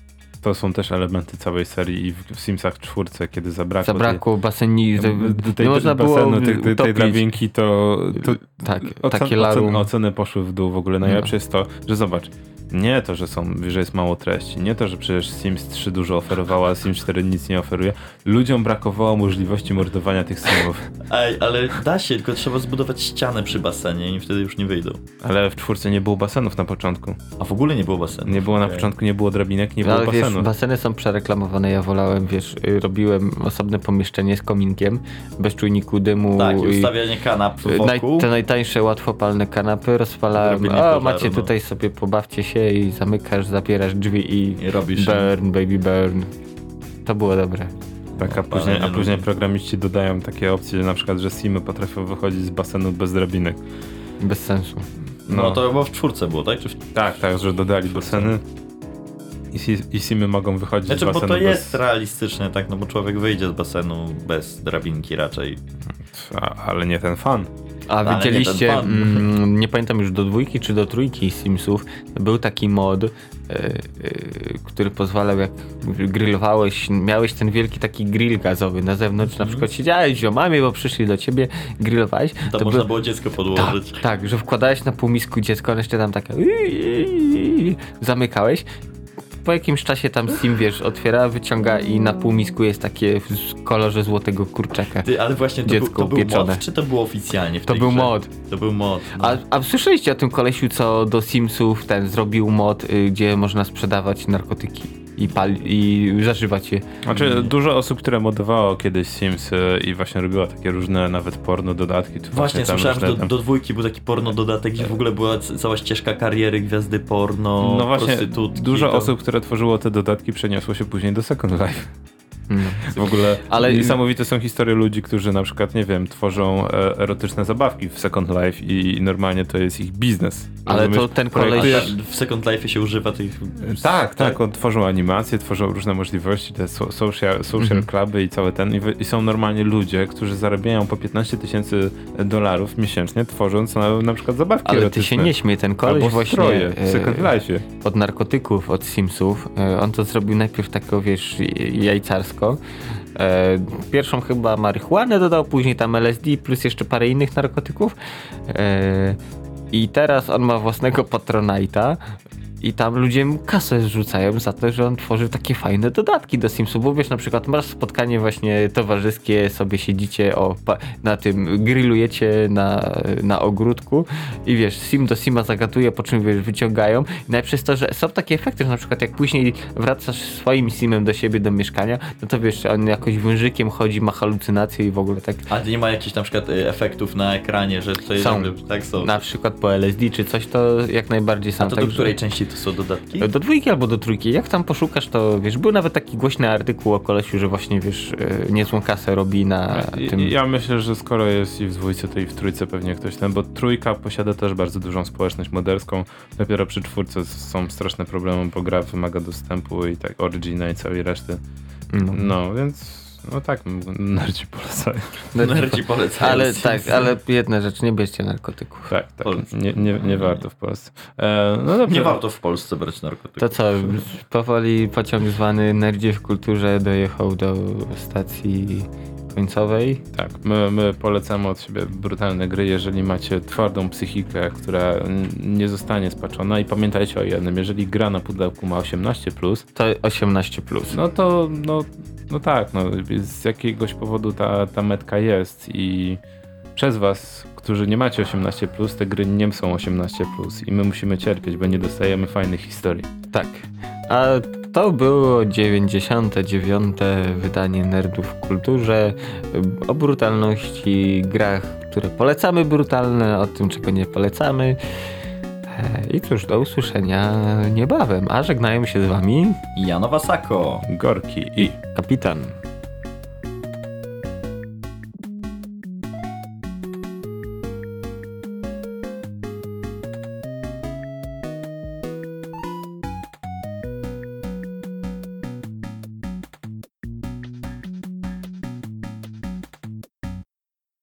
to są też elementy całej serii i w, w Simsach czwórce, kiedy zabrakło, Zabrakło baseni, tej, tej, tej, nie można było basenu, tej, tej, tej utopić. drabinki, to, to Tak, ocen, takie larum. ocen, oceny poszły w dół. W ogóle najlepsze No. jest to, że zobacz, nie to, że są, że jest mało treści, nie to, że przecież Sims 3 dużo oferowała, a Sims 4 nic nie oferuje. Ludziom brakowało możliwości mordowania tych Simów. Ej, ale da się, tylko trzeba zbudować ścianę przy basenie i wtedy już nie wyjdą. Ale w czwórce nie było basenów na początku. A w ogóle nie było basenu. Nie było na początku, nie było drabinek, nie No, było ale wiesz, basenów. baseny są przereklamowane, ja wolałem, wiesz, y, robiłem osobne pomieszczenie z kominkiem, bez czujniku dymu. Tak, i ustawianie kanap y, Naj, wokół. te najtańsze, łatwopalne kanapy rozpalałem. O, pożaru, macie no. tutaj sobie, pobawcie się i zamykasz, zapierasz drzwi i I robisz burn, baby burn. To było dobre. Tak, a później, a później programiści dodają takie opcje, na przykład, że Simy potrafią wychodzić z basenu bez drabinek. Bez sensu. No. to chyba w czwórce było, tak? Czy w... Tak, tak, że dodali baseny. I, si- I Simy mogą wychodzić Znaczy, z bo basenu to jest bez... realistyczne, tak? No bo człowiek wyjdzie z basenu bez drabinki raczej. A, ale nie ten fan. A nie widzieliście, pan. mm, nie pamiętam już do dwójki czy do trójki Simsów, był taki mod, e, e, który pozwalał jak grillowałeś, miałeś ten wielki taki grill gazowy na zewnątrz, na przykład siedziałeś z ziomami, bo przyszli do ciebie, grillowałeś. Tam to można by- było dziecko tak, podłożyć. tak, że wkładałeś na półmisku dziecko, jeszcze tam takie zamykałeś. Po jakimś czasie tam Sim, wiesz, otwiera, wyciąga i na półmisku jest takie w kolorze złotego kurczaka. Ty, ale właśnie to, był, Dziecko to był mod, czy to było oficjalnie w To był grze? mod. To był mod. No. A, a słyszeliście o tym kolesiu, co do Simsów ten zrobił mod, y, gdzie można sprzedawać narkotyki i, pal i zażywać je? Znaczy, dużo osób, które modowało kiedyś Sims y, i właśnie robiło takie różne nawet porno dodatki. Właśnie, tam słyszałem, że do, do dwójki był taki porno dodatek, gdzie w ogóle była cała ścieżka kariery gwiazdy porno, No właśnie, dużo tam- osób, które tworzyło te dodatki, przeniosło się później do Second Life. <laughs> W ogóle Ale- niesamowite są historie ludzi, którzy na przykład, nie wiem, tworzą e, erotyczne zabawki w Second Life i normalnie to jest ich biznes. Ale to Rozumiesz? ten A Projektujesz- koleś- w Second Life się używa tych... Tak, tak, on tworzą animacje, tworzą różne możliwości, te so, social, social Mhm. cluby i cały ten. I, są normalnie ludzie, którzy zarabiają po 15 tysięcy dolarów miesięcznie, tworząc na, na przykład zabawki Ale ty erotyczne. się nie śmiej, ten koleś Albo właśnie stroje w e, Second Life'ie. od narkotyków, od Simsów, e, on to zrobił najpierw taką, wiesz, jajcarsko. E, Pierwszą chyba marihuanę dodał, później tam LSD plus jeszcze parę innych narkotyków. E, I teraz on ma własnego Patronite'a i tam ludzie mu kasę zrzucają za to, że on tworzy takie fajne dodatki do Simsów, bo wiesz, na przykład masz spotkanie właśnie towarzyskie, sobie siedzicie o, na tym, grillujecie na, na ogródku i wiesz, Sim do Sima zagaduje, po czym wiesz, wyciągają i jest to, że są takie efekty, że na przykład jak później wracasz swoim Simem do siebie, do mieszkania, no to wiesz, on jakoś wężykiem chodzi, ma halucynacje i w ogóle tak A nie ma jakichś na przykład y, efektów na ekranie, że to jest... Są. Tak są. na przykład po LSD czy coś, to jak najbardziej są. A to do także- której części to są dodatki? Do dwójki albo do trójki. Jak tam poszukasz, to wiesz, był nawet taki głośny artykuł o kolesiu, że właśnie wiesz, e, niezłą kasę robi na I- tym. Ja myślę, że skoro jest i w dwójce, to i w trójce pewnie ktoś ten, bo trójka posiada też bardzo dużą społeczność moderską. Dopiero przy czwórce są straszne problemy, bo gra wymaga dostępu i tak Origina i całej reszty. No. No, więc no tak, nerdzi polecają. Nerdzi polecają. Ale tak, ale jedna rzecz, nie bierzcie narkotyków. Tak, tak. Nie, nie, nie warto w Polsce. E, no dobrze. Nie warto w Polsce brać narkotyków. To co, powoli pociąg zwany Nerdzie w kulturze dojechał do stacji końcowej. Tak, my, my polecamy od siebie brutalne gry, jeżeli macie twardą psychikę, która nie zostanie spaczona i pamiętajcie o jednym, jeżeli gra na pudełku ma 18+, To 18. Plus. no to no, no tak, no, z jakiegoś powodu ta, ta metka jest i przez was, którzy nie macie 18+, te gry nie są 18+, i my musimy cierpieć, bo nie dostajemy fajnych historii. Tak. A To było 99. wydanie Nerdów w kulturze o brutalności, grach, które polecamy brutalne, o tym czego nie polecamy. I cóż, do usłyszenia niebawem, a żegnają się z wami Janowa Sako. Gorki i kapitan.